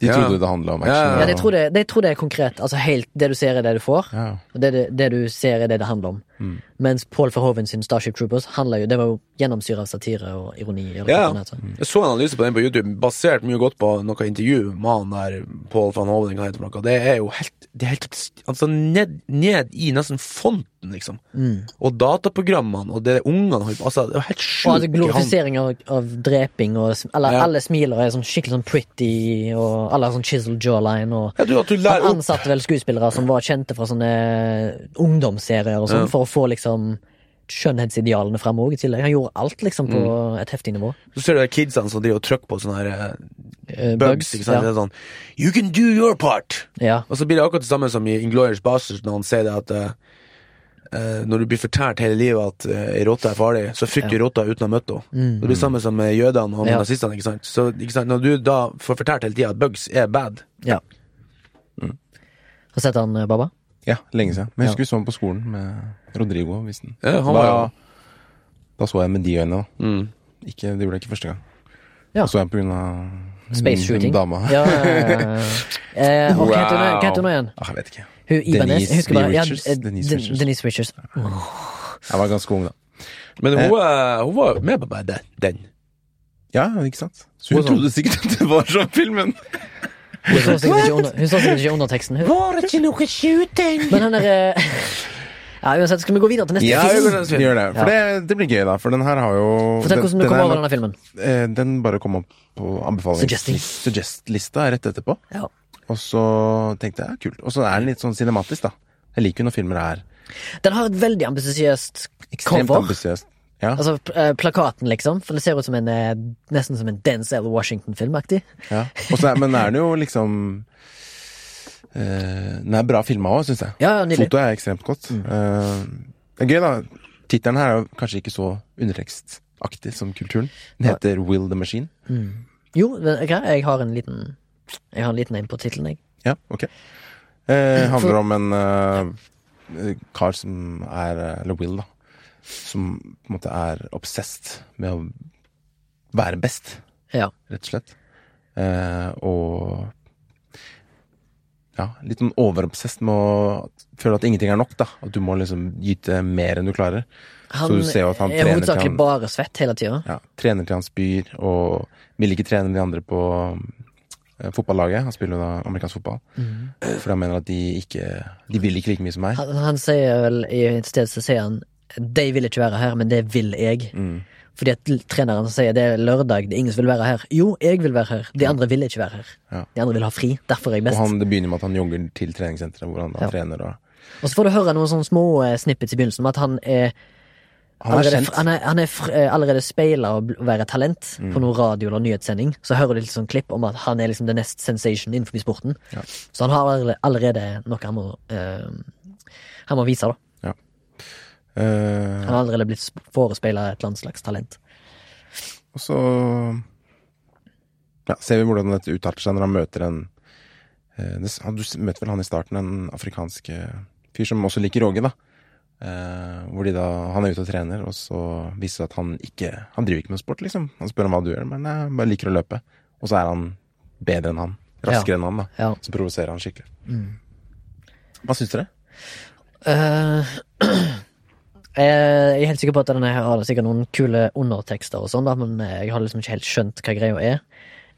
[SPEAKER 3] De
[SPEAKER 2] Ja.
[SPEAKER 3] trodde det handla om action.
[SPEAKER 2] ja,
[SPEAKER 1] Ja, de tror det, de tror det er konkret. Altså helt Det du ser, er det du får.
[SPEAKER 3] Ja.
[SPEAKER 1] Og det, det, det du ser, er det det handler om.
[SPEAKER 3] Mm.
[SPEAKER 1] Mens Paul Verhoeven sin Starship Troopers jo Det var jo gjennomsyra av satire og ironi.
[SPEAKER 2] Ja.
[SPEAKER 1] det.
[SPEAKER 2] Jeg så en analyse på den på YouTube, basert mye godt på noe intervju med han der Paul van Hoven. Det er jo helt, det er helt Altså ned, ned i nesten fonten, liksom.
[SPEAKER 1] Mm.
[SPEAKER 2] Og dataprogrammene og det ungene Altså, det er helt
[SPEAKER 1] Og
[SPEAKER 2] sjukt.
[SPEAKER 1] altså glorifisering av, av dreping, og eller,
[SPEAKER 2] Ja.
[SPEAKER 1] alle smiler og er sånn skikkelig sånn pretty, og alle har sånn chisel jawline. Og
[SPEAKER 2] Ja, du, du
[SPEAKER 1] han ansatte vel skuespillere som var kjente fra sånne ungdomsserier og sånn,
[SPEAKER 2] Ja.
[SPEAKER 1] For å få liksom skjønnhetsidealene frem òg, i tillegg. Han gjorde alt liksom på
[SPEAKER 2] Mm.
[SPEAKER 1] et heftig nivå.
[SPEAKER 2] Så ser du de kidsene som driver og trykker på sånne her
[SPEAKER 1] uh,
[SPEAKER 2] bugs. ikke sant?
[SPEAKER 1] Ja.
[SPEAKER 2] sånn You can do your part!
[SPEAKER 1] ja.
[SPEAKER 2] Og så blir det akkurat det samme som i Inglorious Bastards, når han sier det at uh, Uh, når du blir fortalt hele livet at uh, rotte er farlig, så frykter du rotta uten å ha møtt henne.
[SPEAKER 1] Mm.
[SPEAKER 2] Det blir samme som med jødene og
[SPEAKER 1] Ja.
[SPEAKER 2] nazistene. ikke sant? Så ikke sant? Når du da får fortalt hele tida at bugs er bad
[SPEAKER 1] ja.
[SPEAKER 2] Mm.
[SPEAKER 1] Har sett han, Baba?
[SPEAKER 3] Ja, lenge siden. Men jeg
[SPEAKER 1] Ja.
[SPEAKER 3] husker vi så den på skolen med Rodrigo. Visste den.
[SPEAKER 2] Ja, han
[SPEAKER 3] da,
[SPEAKER 2] var jo-
[SPEAKER 3] da så jeg med de øynene. da.
[SPEAKER 2] mm.
[SPEAKER 3] Ikke, det gjorde jeg ikke første gang.
[SPEAKER 1] Ja.
[SPEAKER 3] Da så jeg på grunn av hun-
[SPEAKER 1] Space shooting?
[SPEAKER 3] hun dama.
[SPEAKER 1] Ja, ja, ja, ja. Eh, og hva heter hun- hva heter hun igjen?
[SPEAKER 3] Ah, jeg vet ikke.
[SPEAKER 1] Hun Ibanez?
[SPEAKER 3] Denise
[SPEAKER 1] Jeg husker bare
[SPEAKER 3] Lee
[SPEAKER 1] ja,
[SPEAKER 3] Richards.
[SPEAKER 1] eh,
[SPEAKER 3] Denise
[SPEAKER 1] Den-
[SPEAKER 3] Richards.
[SPEAKER 1] Denise Richards.
[SPEAKER 3] Jeg var ganske ung, da.
[SPEAKER 2] Men hun, eh, hun var med på bare den. den.
[SPEAKER 3] Ja, ikke sant? Så
[SPEAKER 2] Hun
[SPEAKER 3] hun
[SPEAKER 2] sånn-
[SPEAKER 3] trodde sikkert at det var sånn filmen.
[SPEAKER 1] Hun så sikkert ikke under, hun så sikkert ikke underteksten. Hun.
[SPEAKER 2] Var det ikke noe shooting?
[SPEAKER 1] Men den derre Ja, uansett, skal vi gå videre til neste
[SPEAKER 2] Ja, vi
[SPEAKER 1] film?
[SPEAKER 2] film.
[SPEAKER 3] Gjør det. For det, det blir gøy, da. For den her har jo
[SPEAKER 1] Fortell hvordan du kom
[SPEAKER 3] er
[SPEAKER 1] over denne filmen.
[SPEAKER 3] eh, Den bare kom opp på
[SPEAKER 1] Suggesting.
[SPEAKER 3] Suggest-lista rett etterpå.
[SPEAKER 1] Ja.
[SPEAKER 3] Og så tenkte jeg ja, kult. Og så er den litt sånn cinematisk, da. Jeg liker jo når filmer er
[SPEAKER 1] Den har et veldig ambisiøst
[SPEAKER 3] ekstremt
[SPEAKER 1] cover.
[SPEAKER 3] ambisiøst. Ja,
[SPEAKER 1] Altså eh, plakaten, liksom. For det ser ut som en eh, nesten som en Denzel Washington-filmaktig.
[SPEAKER 3] ja. Er, men er den jo liksom uh, Den er bra filma òg, syns jeg.
[SPEAKER 1] Ja, ja.
[SPEAKER 3] Fotoet er ekstremt godt. Eh, det er gøy, da. Tittelen her er jo kanskje ikke så undertekstaktig som kulturen. Den
[SPEAKER 1] heter
[SPEAKER 3] heter Will the Machine.
[SPEAKER 1] Jo, vet jeg har en liten Jeg har en liten en på tittelen, jeg.
[SPEAKER 3] Ja, ok. Uh, handler om en eh, kar som er Eller Will, da. Som på en måte er obsessed med å være best,
[SPEAKER 1] Ja.
[SPEAKER 3] rett og slett. Eh, og ja, litt sånn overobsessed med å føle at ingenting er nok, da. At du må liksom gyte mer enn du klarer.
[SPEAKER 1] Han
[SPEAKER 3] Så du ser jo at han
[SPEAKER 1] er
[SPEAKER 3] trener til han-
[SPEAKER 1] bare svett hele tida.
[SPEAKER 3] Ja, trener til han spyr, og vil ikke trene de andre på eh, fotballaget. Han spiller jo da amerikansk fotball. For han mener at de ikke De vil ikke like mye som meg.
[SPEAKER 1] Han, han sier vel i et sted så sier han De vil ikke være her, men det vil jeg.
[SPEAKER 3] Mm.
[SPEAKER 1] Fordi at treneren sier det er lørdag, det er ingen som vil være her. Jo, jeg vil være her. De andre vil ikke være her.
[SPEAKER 3] Ja.
[SPEAKER 1] De andre vil ha fri. Derfor er jeg
[SPEAKER 3] Og han, det begynner med at han jogger til treningssenteret, hvor han da
[SPEAKER 1] Ja.
[SPEAKER 3] trener og
[SPEAKER 1] Og så får du høre noen sånne små eh, snippets i begynnelsen om at han er
[SPEAKER 3] Han er
[SPEAKER 1] allerede, han er, han er eh, allerede speila å være talent
[SPEAKER 3] Mm.
[SPEAKER 1] på noe radio eller nyhetssending. Så hører du litt sånn klipp om at han er liksom the next sensation innenfor sporten.
[SPEAKER 3] Ja.
[SPEAKER 1] Så han har allerede, noe han må, eh, han må vise, da.
[SPEAKER 3] Eh,
[SPEAKER 1] Han har allerede blitt sp- forespeila et eller annet slags talent.
[SPEAKER 3] og så ja, ser vi hvordan dette utarter seg når han møter en eh, Du møter vel han i starten, en afrikansk eh, fyr som også liker Åge, da. Hvor de da, Han er ute og trener, og så viser det at han ikke Han driver ikke med sport, liksom. Han spør om hva du gjør, men jeg bare liker å løpe. Og så er han bedre enn han. Raskere enn han, da.
[SPEAKER 1] Ja.
[SPEAKER 3] Så provoserer han skikkelig. Hva syns dere?
[SPEAKER 1] Eh, jeg er helt sikker på at denne her har sikkert noen kule undertekster og sånn, da, men eh, jeg har liksom ikke helt skjønt hva greia er.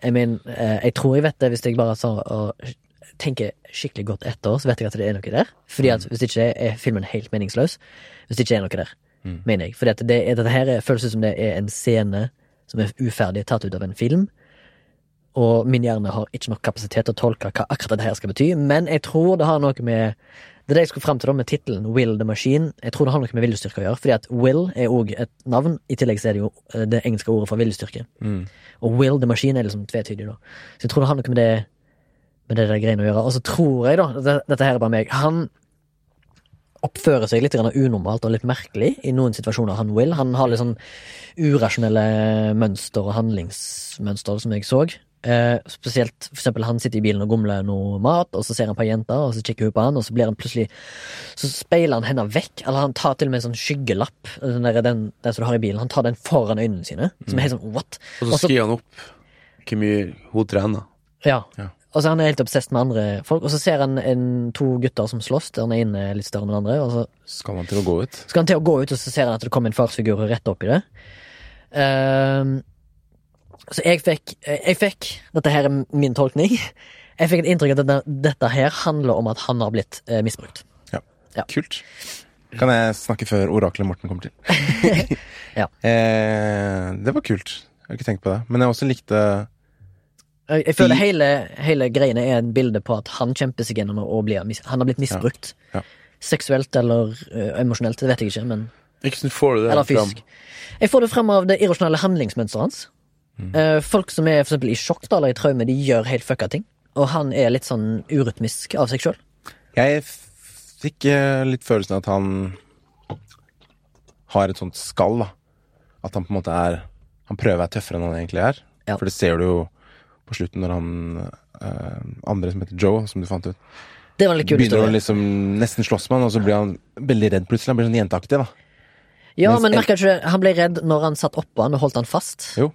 [SPEAKER 1] Jeg mener, eh, jeg tror jeg vet det hvis jeg bare og tenker skikkelig godt etter, så vet jeg at det er noe der. Fordi at hvis ikke er filmen helt meningsløs. Hvis det ikke er noe der,
[SPEAKER 3] Mm.
[SPEAKER 1] mener jeg. At det, dette her er- føles ut som det er en scene som er uferdig tatt ut av en film. Og min hjerne har ikke nok kapasitet til å tolke hva akkurat dette her skal bety, men jeg tror det har noe med Det er det jeg skulle frem til da med tittelen Will the Machine. Jeg tror det har noe med viljestyrke å gjøre, fordi at Will er òg et navn. I tillegg så er det jo eh, det engelske ordet for viljestyrke.
[SPEAKER 3] Mm.
[SPEAKER 1] Og Will the Machine er liksom tvetydig, da. Så jeg tror det har noe med det med det der greiene å gjøre. Og så tror jeg, da, det, dette her er bare meg, han oppfører seg litt unormalt og litt merkelig i noen situasjoner, han Will. Han har litt sånn urasjonelle mønster og handlingsmønster, som jeg så. Eh, spesielt for eksempel han sitter i bilen og gomler noe mat, og så ser han på ei jente, og så kikker hun på han, og så blir han plutselig Så speiler han henne vekk, eller han tar til og med en sånn skyggelapp, den, der, den, den som du har i bilen, han tar den foran øynene sine, som er helt sånn what?
[SPEAKER 2] Og så skriver han opp hvor mye hun trener.
[SPEAKER 1] Ja.
[SPEAKER 3] Ja.
[SPEAKER 1] Og så er han helt obsesst med andre folk, og så ser han en, to gutter som slåss, der den ene er litt større enn den andre, og så
[SPEAKER 3] Skal han til å gå ut?
[SPEAKER 1] skal han til å gå ut, og så ser han at det kommer en farsfigur rett opp i det. Ehm, så jeg fikk, jeg fikk Dette her er min tolkning. Jeg fikk et inntrykk av at dette, dette her handler om at han har blitt eh, misbrukt. Ja.
[SPEAKER 3] Kult. Kan jeg snakke før oraklet Morten kommer til?
[SPEAKER 1] Ja.
[SPEAKER 3] eh, det var kult. Jeg har ikke tenkt på det. Men jeg også likte
[SPEAKER 1] Jeg, jeg føler
[SPEAKER 3] I-
[SPEAKER 1] hele, hele greiene er en bilde på at han kjemper seg gjennom og blir Han har blitt misbrukt.
[SPEAKER 3] Ja.
[SPEAKER 1] Seksuelt eller ø, emosjonelt, det vet jeg ikke, men
[SPEAKER 2] Ikke sånn får du det
[SPEAKER 1] Eller fysisk. Jeg får det fram av det irrasjonelle handlingsmønsteret hans.
[SPEAKER 3] Mm.
[SPEAKER 1] Eh, folk som er for i sjokk da, eller i traume, de gjør helt fucka ting. Og han er litt sånn urytmisk av seg sjøl.
[SPEAKER 3] Jeg fikk eh, litt følelsen av at han har et sånt skall, da. At han på en måte er Han prøver å være tøffere enn han egentlig er.
[SPEAKER 1] Ja.
[SPEAKER 3] For det ser du jo på slutten når han eh, andre som heter Joe, som du fant ut,
[SPEAKER 1] Det var litt kul
[SPEAKER 3] begynner å liksom nesten slåss med han, og så blir han veldig redd plutselig. Han blir sånn jenteaktig, da.
[SPEAKER 1] Ja,
[SPEAKER 3] mens
[SPEAKER 1] men merka ikke Han ble redd når han satt oppå han og holdt han fast.
[SPEAKER 3] Jo.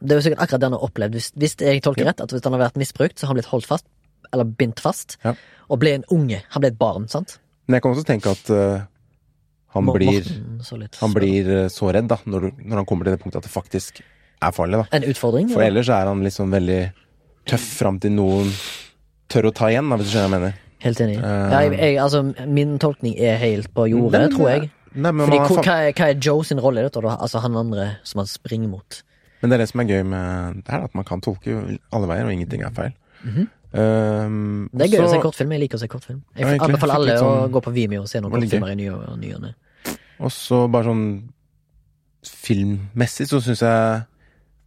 [SPEAKER 1] Det er jo sikkert akkurat det han har opplevd. Hvis, hvis jeg tolker
[SPEAKER 3] Ja.
[SPEAKER 1] rett, at hvis han har vært misbrukt, så har han blitt holdt fast, eller bindt fast,
[SPEAKER 3] Ja.
[SPEAKER 1] og ble en unge. Han ble et barn, sant?
[SPEAKER 3] Men jeg kan også tenke at uh, han
[SPEAKER 1] Mor-
[SPEAKER 3] blir
[SPEAKER 1] så litt
[SPEAKER 3] Han
[SPEAKER 1] spør.
[SPEAKER 3] blir eh, så redd, da, når, når han kommer til det punktet at det faktisk er farlig, da.
[SPEAKER 1] En utfordring?
[SPEAKER 3] For
[SPEAKER 1] eller?
[SPEAKER 3] ellers er han liksom veldig tøff fram til noen tør å ta igjen, da, hvis du skjønner hva jeg mener.
[SPEAKER 1] Helt enig.
[SPEAKER 3] Uh,
[SPEAKER 1] ja, jeg, jeg, altså, min tolkning er helt på jordet, tror jeg.
[SPEAKER 3] Nei, men,
[SPEAKER 1] Fordi hva, hva er Joe sin rolle i dette? Altså han andre som han springer mot.
[SPEAKER 3] Men det er det som er gøy med det her, at man kan tolke alle veier, og ingenting er feil.
[SPEAKER 1] Mhm.
[SPEAKER 3] Um,
[SPEAKER 1] Det er gøy å se kortfilm. Jeg liker å se kortfilm. Jeg
[SPEAKER 3] Ja,
[SPEAKER 1] anbefaler alle
[SPEAKER 3] sånn,
[SPEAKER 1] å gå på Vimeo og se noen kortfilmer i ny og ne.
[SPEAKER 3] Og så bare sånn filmmessig så syns jeg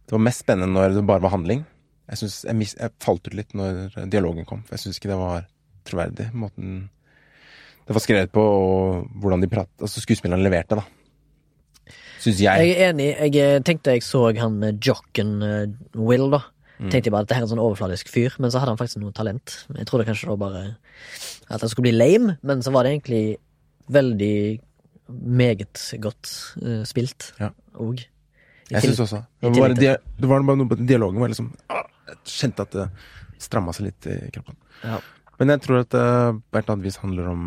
[SPEAKER 3] det var mest spennende når det bare var handling. Jeg, synes, jeg, mis, jeg falt ut litt når dialogen kom, for jeg syns ikke det var troverdig. Måten det var skrevet på, og hvordan de pratet Altså skuespillerne leverte, da. Syns jeg.
[SPEAKER 1] Jeg er enig. Jeg eh, tenkte jeg så han jocken eh, Will, da.
[SPEAKER 3] Mm.
[SPEAKER 1] Tenkte jeg bare at det her er en sånn overfladisk fyr, men så hadde han faktisk noe talent. Jeg trodde kanskje det var bare at han skulle bli lame, men så var det egentlig veldig meget godt uh, spilt
[SPEAKER 3] Ja.
[SPEAKER 1] òg.
[SPEAKER 3] Jeg syns også. Det var, det var bare noe på dialogen var liksom ah, Jeg kjente at det stramma seg litt i kroppen.
[SPEAKER 1] Ja.
[SPEAKER 3] Men jeg tror at det på et eller annet vis handler om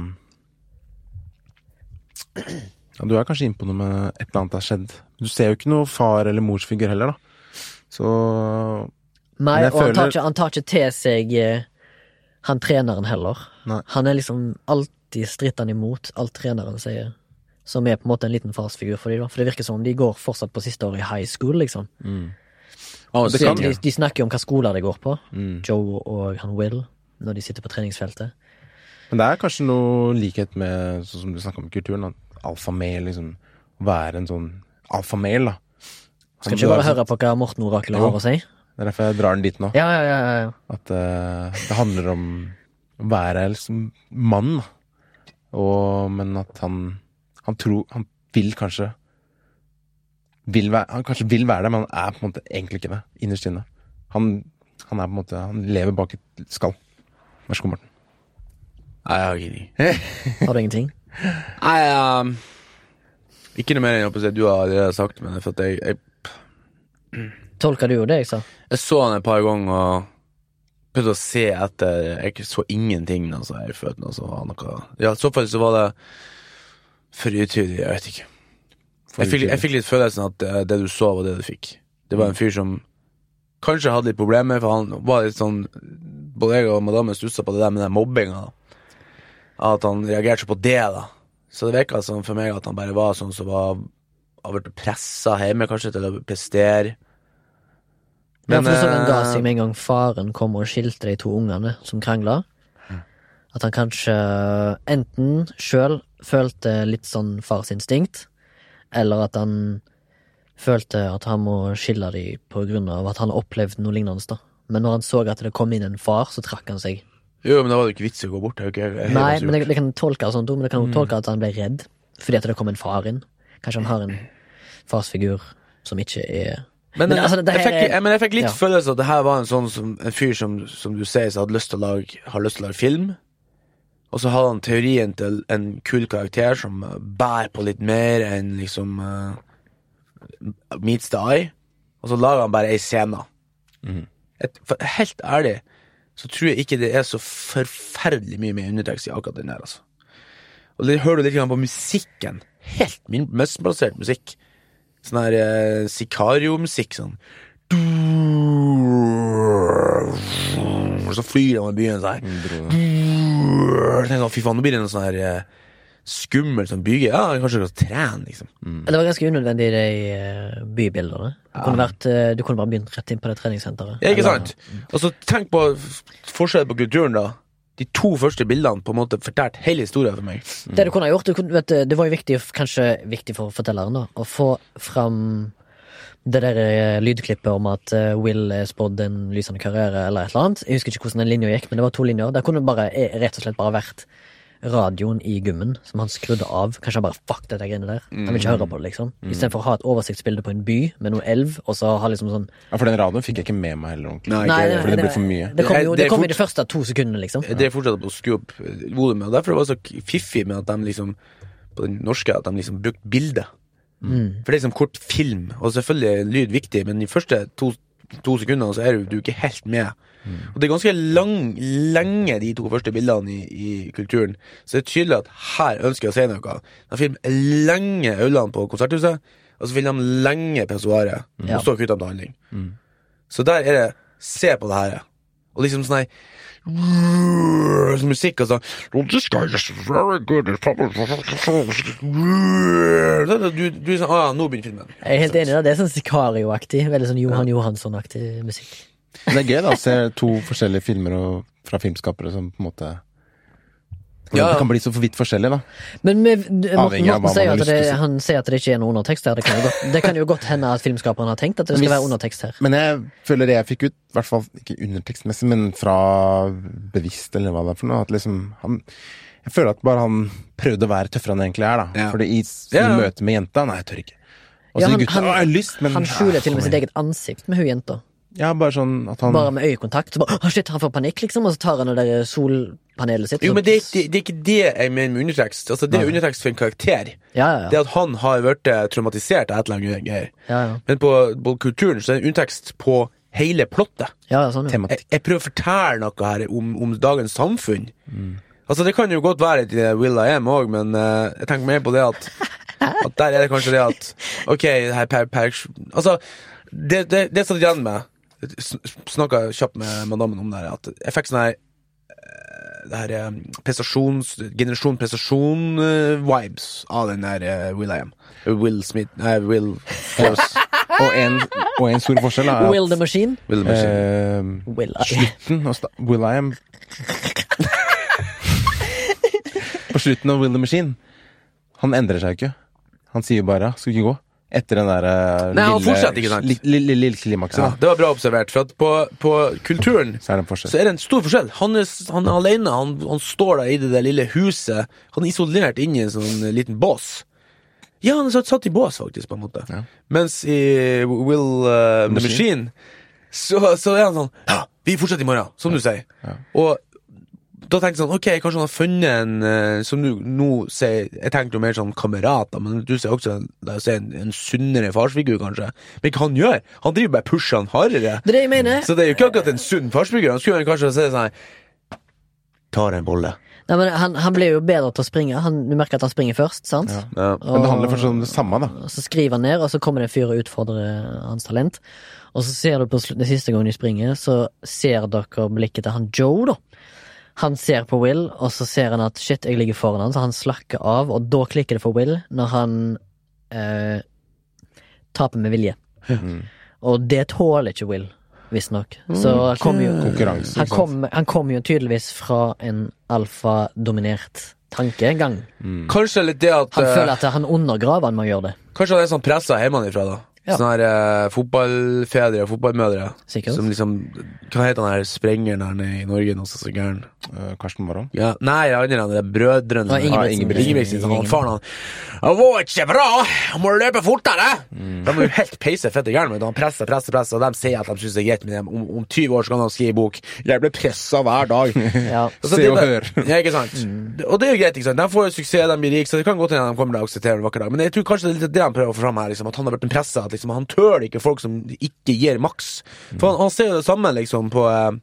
[SPEAKER 3] ja, Du er kanskje inne på noe med et eller annet har skjedd. Du ser jo ikke noe far- eller morsfigur heller, da. Så
[SPEAKER 1] Nei, og føler... han tar, ikke, han tar ikke til seg eh, han treneren heller.
[SPEAKER 3] Nei.
[SPEAKER 1] Han er liksom alltid stritter han imot alt treneren sier. som er på en måte en liten farsfigur for dem, da. For det virker som om de går fortsatt på siste året i high school, liksom.
[SPEAKER 3] Mm.
[SPEAKER 1] Oh,
[SPEAKER 3] kan
[SPEAKER 1] de, de snakker jo om hva skoler de går på,
[SPEAKER 3] Mm.
[SPEAKER 1] Joe og han Will, når de sitter på treningsfeltet.
[SPEAKER 3] Men det er kanskje noe likhet med sånn som du snakker om kulturen. At alfamel liksom Være en sånn alfamel, da.
[SPEAKER 1] Skal ikke bare høre på hva Morten Orakel har å si?
[SPEAKER 3] Det er derfor jeg drar den dit nå.
[SPEAKER 1] Ja, ja, ja. ja, ja.
[SPEAKER 3] At uh, det handler om å være liksom mann, da. Og, men at han Han tror Han vil kanskje vil være, Han kanskje vil være det, men han er på en måte egentlig ikke det. Innerst inne. Han, han er på en måte Han lever bak et skall. Vær så god, Morten.
[SPEAKER 2] Nei, jeg har ingenting.
[SPEAKER 1] Har du ingenting?
[SPEAKER 2] Nei, um, ikke noe mer enn jeg å si du har allerede sagt, men for at jeg, jeg,
[SPEAKER 1] Tolka du jo det jeg sa?
[SPEAKER 2] jeg så han et par ganger og prøvde å se etter. Jeg så ingenting da altså, jeg følte noe som var noe Ja, i så fall så var det for utydig, jeg vet ikke. Jeg fikk, jeg fikk litt følelsen at eh, det du så, var det du fikk. Det var en fyr som kanskje hadde litt problemer, for han var litt sånn Både jeg og madammen stussa på det der med den mobbinga. At han reagerte så på det, da. Så det virka sånn for meg at han bare var sånn som var Har blitt pressa hjemme, kanskje, til å prestere.
[SPEAKER 1] Men, ja, for sånn så han ga
[SPEAKER 2] eh,
[SPEAKER 1] seg med en gang faren kom og skilte de to ungene som krangla. At han kanskje enten sjøl følte litt sånn farsinstinkt, eller at han følte at han må skille dem på grunn av at han har opplevd noe lignende. da. Men når han så at det kom inn en far, så trakk han seg.
[SPEAKER 2] Jo, men da var det ikke vits i å gå bort. Det er jo
[SPEAKER 1] Nei, men det, det kan tolkes sånn, men det kan jo tolke at han ble redd fordi at det kom en far inn. Kanskje han har en farsfigur som ikke er
[SPEAKER 2] Men,
[SPEAKER 1] Men altså, det
[SPEAKER 2] jeg, fikk, jeg, men jeg fikk litt
[SPEAKER 1] ja.
[SPEAKER 2] følelse av at det her var en sånn som, en fyr som, som du sier, hadde lyst til å lage, har lyst til å lage film. Og så hadde han teorien til en kul karakter som bærer på litt mer enn liksom uh, meets the eye. Og så lager han bare ei scene. Et, for, helt ærlig så tror jeg ikke det er så forferdelig mye med undertekst i akkurat den her, altså. Og det hører du litt på musikken. Helt min- misplassert musikk. Sånn her eh, sikariomusikk, sånn. Så flyr han i byen sånn her. Så tenker sånn, Fy faen, nå blir det noe sånn her eh, skummelt sånn bygge. Ja, kanskje skal trene, liksom.
[SPEAKER 1] Det var ganske unødvendig, de eh, bybildene. Du kunne, vært, eh, du kunne bare begynt rett inn på det treningssenteret.
[SPEAKER 2] Ja, ikke
[SPEAKER 1] Eller-
[SPEAKER 2] sant? Og så tenk på forskjellen på kulturen, da. De to første bildene på en måte fortalte hele historien for meg.
[SPEAKER 1] Det du kunne ha gjort, du kunne, vet, det var jo viktig, kanskje viktig for fortelleren, da, å få fram det der eh, lydklippet om at Will er spådd en lysende karriere, eller et eller annet. Jeg husker ikke hvordan den linja gikk, men det var to linjer. Der kunne det bare, rett og slett bare vært radioen i gummen som han skrudde av. Kanskje han bare fuck dette greiene der. Han vil ikke høre på det, liksom. Istedenfor å ha et oversiktsbilde på en by med noe elv, og så ha liksom sånn
[SPEAKER 3] Ja, For den radioen fikk jeg ikke med meg heller ordentlig.
[SPEAKER 2] Nei,
[SPEAKER 1] Nei,
[SPEAKER 2] ikke-
[SPEAKER 3] fordi det ble for mye.
[SPEAKER 1] Det kom jo
[SPEAKER 2] Det
[SPEAKER 1] det kom i de første to sekundene, liksom.
[SPEAKER 2] Det fortsatte å skru opp eh, volumet, og derfor var det så fiffig med at de liksom på den norske at de liksom brukte bilde.
[SPEAKER 1] Mm.
[SPEAKER 2] For det er liksom kort film, og selvfølgelig er lyd viktig, men de første to, to sekundene så er du, du ikke helt med. Og det er ganske lang, lenge, de to første bildene i, i kulturen. Så det er tydelig at her ønsker jeg å si noe. De filmer lenge øynene på konserthuset, og så filmer de lenge pissoaret,
[SPEAKER 1] mm.
[SPEAKER 2] og så kutter de til handling. Så der er det Se på det her. Og liksom sånn her sånn musikk og sånn "Oh, This guy is very good Du, du er sånn Å ja, nå begynner filmen.
[SPEAKER 1] Jeg er helt enig, det er sånn sikarioaktig. Veldig sånn Johan Johansson-aktig musikk.
[SPEAKER 3] Men det er gøy da å se to forskjellige filmer og, fra filmskapere som på en måte
[SPEAKER 2] Ja.
[SPEAKER 3] Det kan bli så for vidt forskjellig, da.
[SPEAKER 1] Men med, Morten, Morten sier at det, han sier at det ikke er noe undertekst her. Det kan, jo godt, det kan jo godt hende at filmskaperen har tenkt at det skal
[SPEAKER 3] Hvis-
[SPEAKER 1] være undertekst her.
[SPEAKER 3] Men jeg føler det jeg fikk ut, i hvert fall ikke undertekstmessig, men fra bevisst, eller hva det er for noe, at liksom han Jeg føler at bare han prøvde å være tøffere enn han egentlig er, da.
[SPEAKER 2] Ja.
[SPEAKER 3] Fordi i,
[SPEAKER 2] Ja,
[SPEAKER 3] i
[SPEAKER 2] ja.
[SPEAKER 3] møte med jenta Nei, jeg tør ikke. Og så
[SPEAKER 1] Ja, han-
[SPEAKER 3] gutta
[SPEAKER 1] han-
[SPEAKER 3] Å, jeg har lyst, men
[SPEAKER 1] Han skjuler til og med sitt eget ansikt med hun jenta.
[SPEAKER 3] Ja, bare sånn at han
[SPEAKER 1] Bare med øyekontakt. Så bare, «Å, shit, han får panikk, liksom, og så tar han det der solpanelet sitt.
[SPEAKER 2] Jo, men det er, ikke, det er ikke det jeg mener med undertekst. Altså, det er undertekst for en karakter.
[SPEAKER 1] Ja, ja,
[SPEAKER 2] Det at han har vært eh, traumatisert av et eller annet greier.
[SPEAKER 1] ja, ja.
[SPEAKER 2] Men på, på kulturen så er det undertekst på hele plottet.
[SPEAKER 1] ja, ja sånn, ja.
[SPEAKER 2] Jeg, jeg prøver å fortelle noe her om, om dagens samfunn. Altså Det kan jo godt være et Will I Am òg, men uh, jeg tenker mer på det at At der er det kanskje det at Ok, det her per, per, Altså, det, det, det satt igjen med Snakka kjapt med madammen om det her, at jeg fikk sånn her eh, det her eh, prestasjons... Generasjon prestasjon-vibes av den der eh, Will I Am. Will Smith Nei, Will Force.
[SPEAKER 3] Og en, og en stor forskjell er
[SPEAKER 1] Will the Machine.
[SPEAKER 2] Will Machine.
[SPEAKER 3] eh,
[SPEAKER 1] Will I
[SPEAKER 3] slutten av Will I Am På slutten av Will the Machine Han endrer seg jo ikke. Han sier bare 'skal ikke gå'? Etter den der eh,
[SPEAKER 2] Nei, han fortsetter ikke, sant?
[SPEAKER 3] li- li- li- lille klimakset,
[SPEAKER 2] Ja,
[SPEAKER 3] da.
[SPEAKER 2] det var bra observert, for at på, på kulturen
[SPEAKER 3] Så er det en
[SPEAKER 2] så er det en stor forskjell. Han er, han er alene, han, han står der i det der lille huset. Han er isolert inni en sånn eh, liten bås. Ja, han er satt, i bås, faktisk, på en måte.
[SPEAKER 3] Ja.
[SPEAKER 2] Mens i Will uh, The Machine, så, så er han sånn Ja, vi fortsetter i morgen, som du sier.
[SPEAKER 3] Ja.
[SPEAKER 2] Og da tenkte jeg sånn, ok, kanskje han har funnet en eh, Som du nå sier Jeg tenkte jo mer sånn kamerat, men du ser også en, en, en sunnere farsfigur, kanskje. Men hva han gjør? Han driver bare pusher han hardere.
[SPEAKER 1] Det er det jeg mener.
[SPEAKER 2] Så det er jo ikke akkurat en sunn farsfigur. Han skulle kanskje si sånn Tar en bolle.
[SPEAKER 1] Nei, men han, han blir jo bedre til å springe. Han, du merker at han springer først, sant?
[SPEAKER 3] Ja.
[SPEAKER 2] Ja.
[SPEAKER 3] Men det handler fortsatt om det samme, da.
[SPEAKER 1] Og så skriver han ned, og så kommer det en fyr og utfordrer hans talent. Og så ser du på den siste gangen de springer, så ser dere blikket til han Joe, da. Han ser på Will, og så ser han at shit, jeg ligger foran han, så han slakker av, og da klikker det for Will når han eh, taper med vilje.
[SPEAKER 3] Mm.
[SPEAKER 1] Og det tåler ikke Will, visstnok. Så han kommer jo han kom, han kom jo tydeligvis fra en alfadominert tankegang.
[SPEAKER 2] Kanskje litt det at
[SPEAKER 1] Han
[SPEAKER 2] eh,
[SPEAKER 1] føler at han undergraver han med å gjøre det.
[SPEAKER 2] Kanskje han er sånn pressa hjemmefra, da.
[SPEAKER 1] Ja.
[SPEAKER 2] Sånne her eh, fotballfedre og fotballmødre.
[SPEAKER 1] Sikkert.
[SPEAKER 2] Som liksom Hva heter han her sprengeren her nede i Norge nå som er så gæren?
[SPEAKER 3] Eh, Karsten Warholm.
[SPEAKER 2] Ja, nei, det andre han er brødrene.
[SPEAKER 1] Ja, Ingebrigtsen.
[SPEAKER 2] Ingebrigtsen. Ingebrigtsen, han faren han Det var ikke bra! Han må løpe fortere! De er jo helt peise fette gærne, men han presser, presser, presser, og de sier at de syns det er greit med dem. Om, om 20 år så kan han skrive i bok 'Jeg ble pressa hver dag'.
[SPEAKER 1] Ja.
[SPEAKER 3] Se
[SPEAKER 2] det er
[SPEAKER 3] og hør.
[SPEAKER 2] Ja, ikke sant? Og det er jo greit, ikke sant? De får jo suksess, de blir rike, så det kan godt hende de kommer til å akseptere det en vakker dag. Men jeg tror kanskje det er litt det han prøver å få fram her, liksom, at han har blitt en pressa, at liksom, han tøler ikke folk som ikke gir maks. For han, han ser jo det samme, liksom, på eh,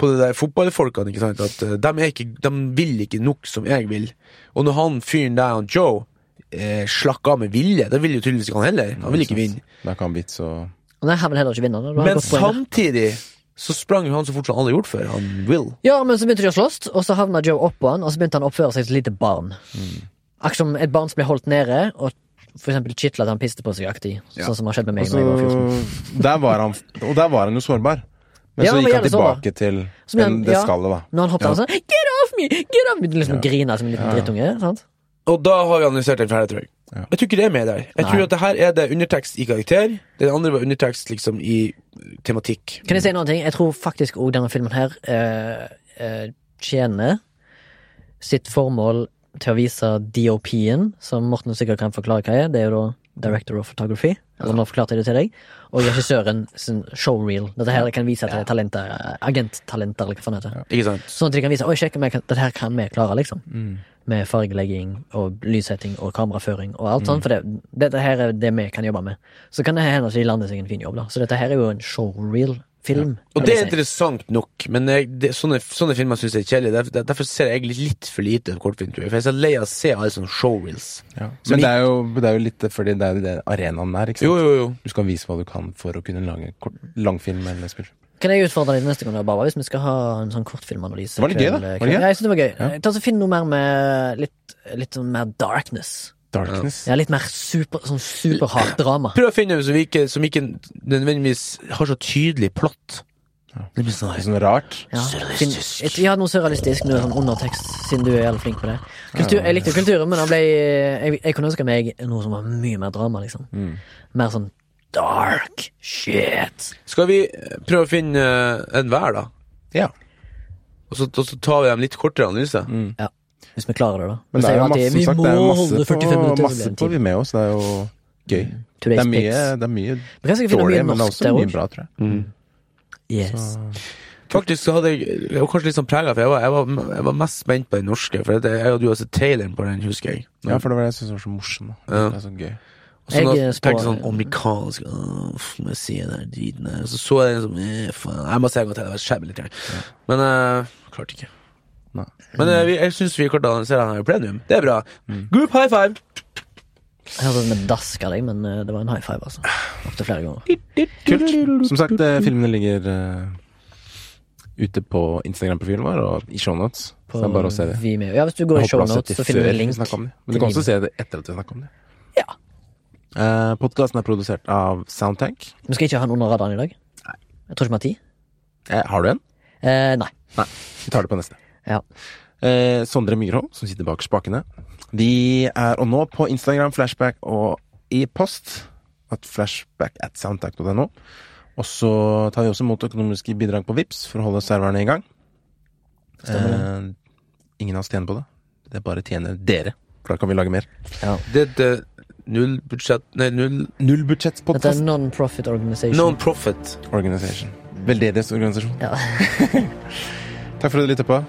[SPEAKER 2] på det der fotballfolkene, ikke sant, at eh, de, er ikke, de vil ikke nok som jeg vil. Og når han fyren der, han Joe, eh, slakker av med vilje, da vil jo tydeligvis ikke han heller. Han vil ikke vinne.
[SPEAKER 3] Da kan vits og
[SPEAKER 1] Nei, han vil heller ikke vinne. Da. Da har han
[SPEAKER 2] Men samtidig så sprang jo han så fort som han hadde gjort før. Han Will.
[SPEAKER 1] Ja, men så begynte de å slåss, og så havna Joe oppå han, og så begynte han å oppføre seg som et lite barn.
[SPEAKER 2] Mm.
[SPEAKER 1] Akkurat som et barn som ble holdt nede, og for eksempel kitla at han piste på seg-aktig.
[SPEAKER 2] Ja.
[SPEAKER 1] Sånn som har skjedd med meg når jeg var 14.
[SPEAKER 3] Der var han Og der var han jo sårbar. Men
[SPEAKER 1] Ja,
[SPEAKER 3] så gikk han tilbake til
[SPEAKER 1] en, han-
[SPEAKER 3] det
[SPEAKER 1] ja.
[SPEAKER 3] skallet, da.
[SPEAKER 1] Når han hoppet, og sånn Get off me! Get off me! Begynte liksom å grine som en liten
[SPEAKER 3] Ja.
[SPEAKER 1] drittunge. sant?
[SPEAKER 2] Og da har vi analysert den ferdig, tror jeg.
[SPEAKER 3] Ja.
[SPEAKER 2] Jeg tror ikke det er med der. Jeg
[SPEAKER 1] Nei.
[SPEAKER 2] tror at det her er det undertekst i karakter. Det andre var undertekst liksom i tematikk.
[SPEAKER 1] Kan jeg si en annen ting? Jeg tror faktisk òg denne filmen her uh, uh, tjener sitt formål til å vise DOP-en, som Morten sikkert kan forklare hva er. Det er jo da Director of Photography. Altså, nå forklarte jeg det til deg. Og regissøren sin showreel. Dette her kan vise til talenter, agenttalenter, eller hva faen det heter.
[SPEAKER 2] Ja.
[SPEAKER 1] Sånn at de kan vise Oi, sjekk, dette her kan vi klare, liksom.
[SPEAKER 3] Mm.
[SPEAKER 1] Med fargelegging og lyssetting og kameraføring og alt sånt. For det, dette her er det vi kan jobbe med. Så kan det hende at de lander seg en fin jobb, da. Så dette her er jo en showreel-film.
[SPEAKER 2] Og det er interessant nok, men jeg, det, sånne, sånne filmer syns jeg er kjedelig. Derfor, derfor ser jeg egentlig litt for lite kortfilm, tror jeg. For jeg er så lei av å se alle sånne showreels.
[SPEAKER 3] Ja.
[SPEAKER 2] Så
[SPEAKER 3] Men det er, jo, det er jo litt fordi det er jo det arenaen der, ikke sant?
[SPEAKER 2] Jo, jo, jo.
[SPEAKER 3] Du skal vise hva du kan for å kunne lage kort, langfilm eller spillefilm.
[SPEAKER 1] Kan jeg utfordre deg neste gang, da, Baba, hvis vi skal ha en sånn kortfilmanalyse?
[SPEAKER 3] Var det gøy, da. Var det gøy?
[SPEAKER 1] Ja, jeg synes det var gøy.
[SPEAKER 3] Ja.
[SPEAKER 1] Ta så Finn noe mer med litt, litt mer darkness.
[SPEAKER 3] Darkness.
[SPEAKER 1] Ja, litt mer super, sånn superhardt drama.
[SPEAKER 2] Prøv å finne noe som ikke, som ikke nødvendigvis har så tydelig plott.
[SPEAKER 3] Ja.
[SPEAKER 2] Det blir sånn
[SPEAKER 3] sånn rart.
[SPEAKER 1] Ja,
[SPEAKER 2] Surrealistisk.
[SPEAKER 1] ja, noe surrealistisk, noe sånn undertekst, siden du er jævlig flink på det. Kultur, jeg likte kulturen, men ble, jeg, jeg kunne ønske meg noe som var mye mer drama, liksom.
[SPEAKER 3] Mm.
[SPEAKER 1] Mer sånn dark shit.
[SPEAKER 2] Skal vi prøve å finne eh, en hver, da?
[SPEAKER 3] Ja.
[SPEAKER 2] Og så, og så tar vi dem litt kortere analyse?
[SPEAKER 3] Mm.
[SPEAKER 1] Hvis vi klarer det, da.
[SPEAKER 3] Men det er jo masse,
[SPEAKER 1] vi
[SPEAKER 3] sagt,
[SPEAKER 1] må
[SPEAKER 3] det er masse
[SPEAKER 1] 45
[SPEAKER 3] på,
[SPEAKER 1] minutter,
[SPEAKER 3] masse på
[SPEAKER 1] time.
[SPEAKER 3] Vimeo, så det er jo gøy. Det er mye, det er mye
[SPEAKER 1] Vi
[SPEAKER 3] dårlig,
[SPEAKER 1] mye
[SPEAKER 3] men det er også mye bra, tror jeg.
[SPEAKER 2] Mm.
[SPEAKER 1] Yes.
[SPEAKER 2] Faktisk så hadde jeg Jeg var kanskje litt sånn prega, for jeg var, jeg, var, jeg var mest spent på den norske. For det, jeg hadde jo også sett traileren på den, husker jeg.
[SPEAKER 3] Ja, for det var det jeg syntes var så morsom.
[SPEAKER 2] Ja.
[SPEAKER 3] Det er så gøy.
[SPEAKER 2] Og så
[SPEAKER 1] Jeg
[SPEAKER 2] tenkte jeg sånn amerikansk må jeg se den driten der. Så så jeg den som eh, faen. Jeg må se en gang til. Det var skjebne litt. grann. Men uh, klarte ikke.
[SPEAKER 3] Nei.
[SPEAKER 2] Men eh, vi, jeg syns vi her i plenum. Det er bra.
[SPEAKER 3] Mm.
[SPEAKER 2] Group high five!
[SPEAKER 1] Jeg hørte det med dask av deg, men uh, det var en high five, altså. Opptil flere ganger.
[SPEAKER 3] Kult. Som sagt, eh, filmene ligger eh, ute på Instagram-profilen vår og i shownotes. Så det er bare å se det.
[SPEAKER 1] Vimeo. Ja, hvis du går i
[SPEAKER 3] Jeg håper du har sett
[SPEAKER 1] shownotes,
[SPEAKER 3] det
[SPEAKER 1] så finner du
[SPEAKER 3] før
[SPEAKER 1] en
[SPEAKER 3] vi
[SPEAKER 1] link.
[SPEAKER 3] snakket om det. Men du kan også se det etter at vi snakker om det.
[SPEAKER 1] Ja.
[SPEAKER 3] Uh, Podkasten er produsert av Soundtank.
[SPEAKER 1] Vi skal ikke ha den under radaren i dag. Jeg tror ikke vi har tid.
[SPEAKER 3] Eh, har du en?
[SPEAKER 1] Eh, nei.
[SPEAKER 3] Nei. Vi tar det på neste.
[SPEAKER 1] Ja.
[SPEAKER 3] Eh, Sondre Myhrvold, som sitter bak spakene. Vi er og nå på Instagram, Flashback og i post. At flashback at soundtank.no. Og så tar vi også imot økonomiske bidrag på Vips for å holde serverne i gang. Eh, ingen av oss tjener på det. Det er bare tjener dere, for da kan vi lage mer.
[SPEAKER 1] Ja.
[SPEAKER 2] Det er det null budsjett Nei, null
[SPEAKER 1] Dette er
[SPEAKER 3] Nullbudsjettspodkast
[SPEAKER 1] en non-profit organization.
[SPEAKER 2] Non-profit.
[SPEAKER 3] Organisation. Veldedighetsorganisasjon.
[SPEAKER 1] Ja.
[SPEAKER 3] Takk for at du lytter på.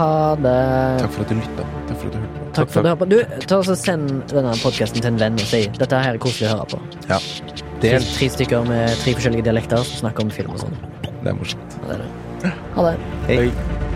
[SPEAKER 1] Ha det.
[SPEAKER 3] Takk for at du lytta. Takk for at du hørte på.
[SPEAKER 1] Takk for at du hørte på. Du, ta og så Send denne podkasten til en venn og si dette her er koselig å høre på.
[SPEAKER 3] Ja.
[SPEAKER 1] Det
[SPEAKER 3] Del.
[SPEAKER 1] tre stykker med tre forskjellige dialekter som snakker om film og sånn.
[SPEAKER 3] Det er morsomt.
[SPEAKER 1] Ha det er det. Ha det.
[SPEAKER 3] Hei.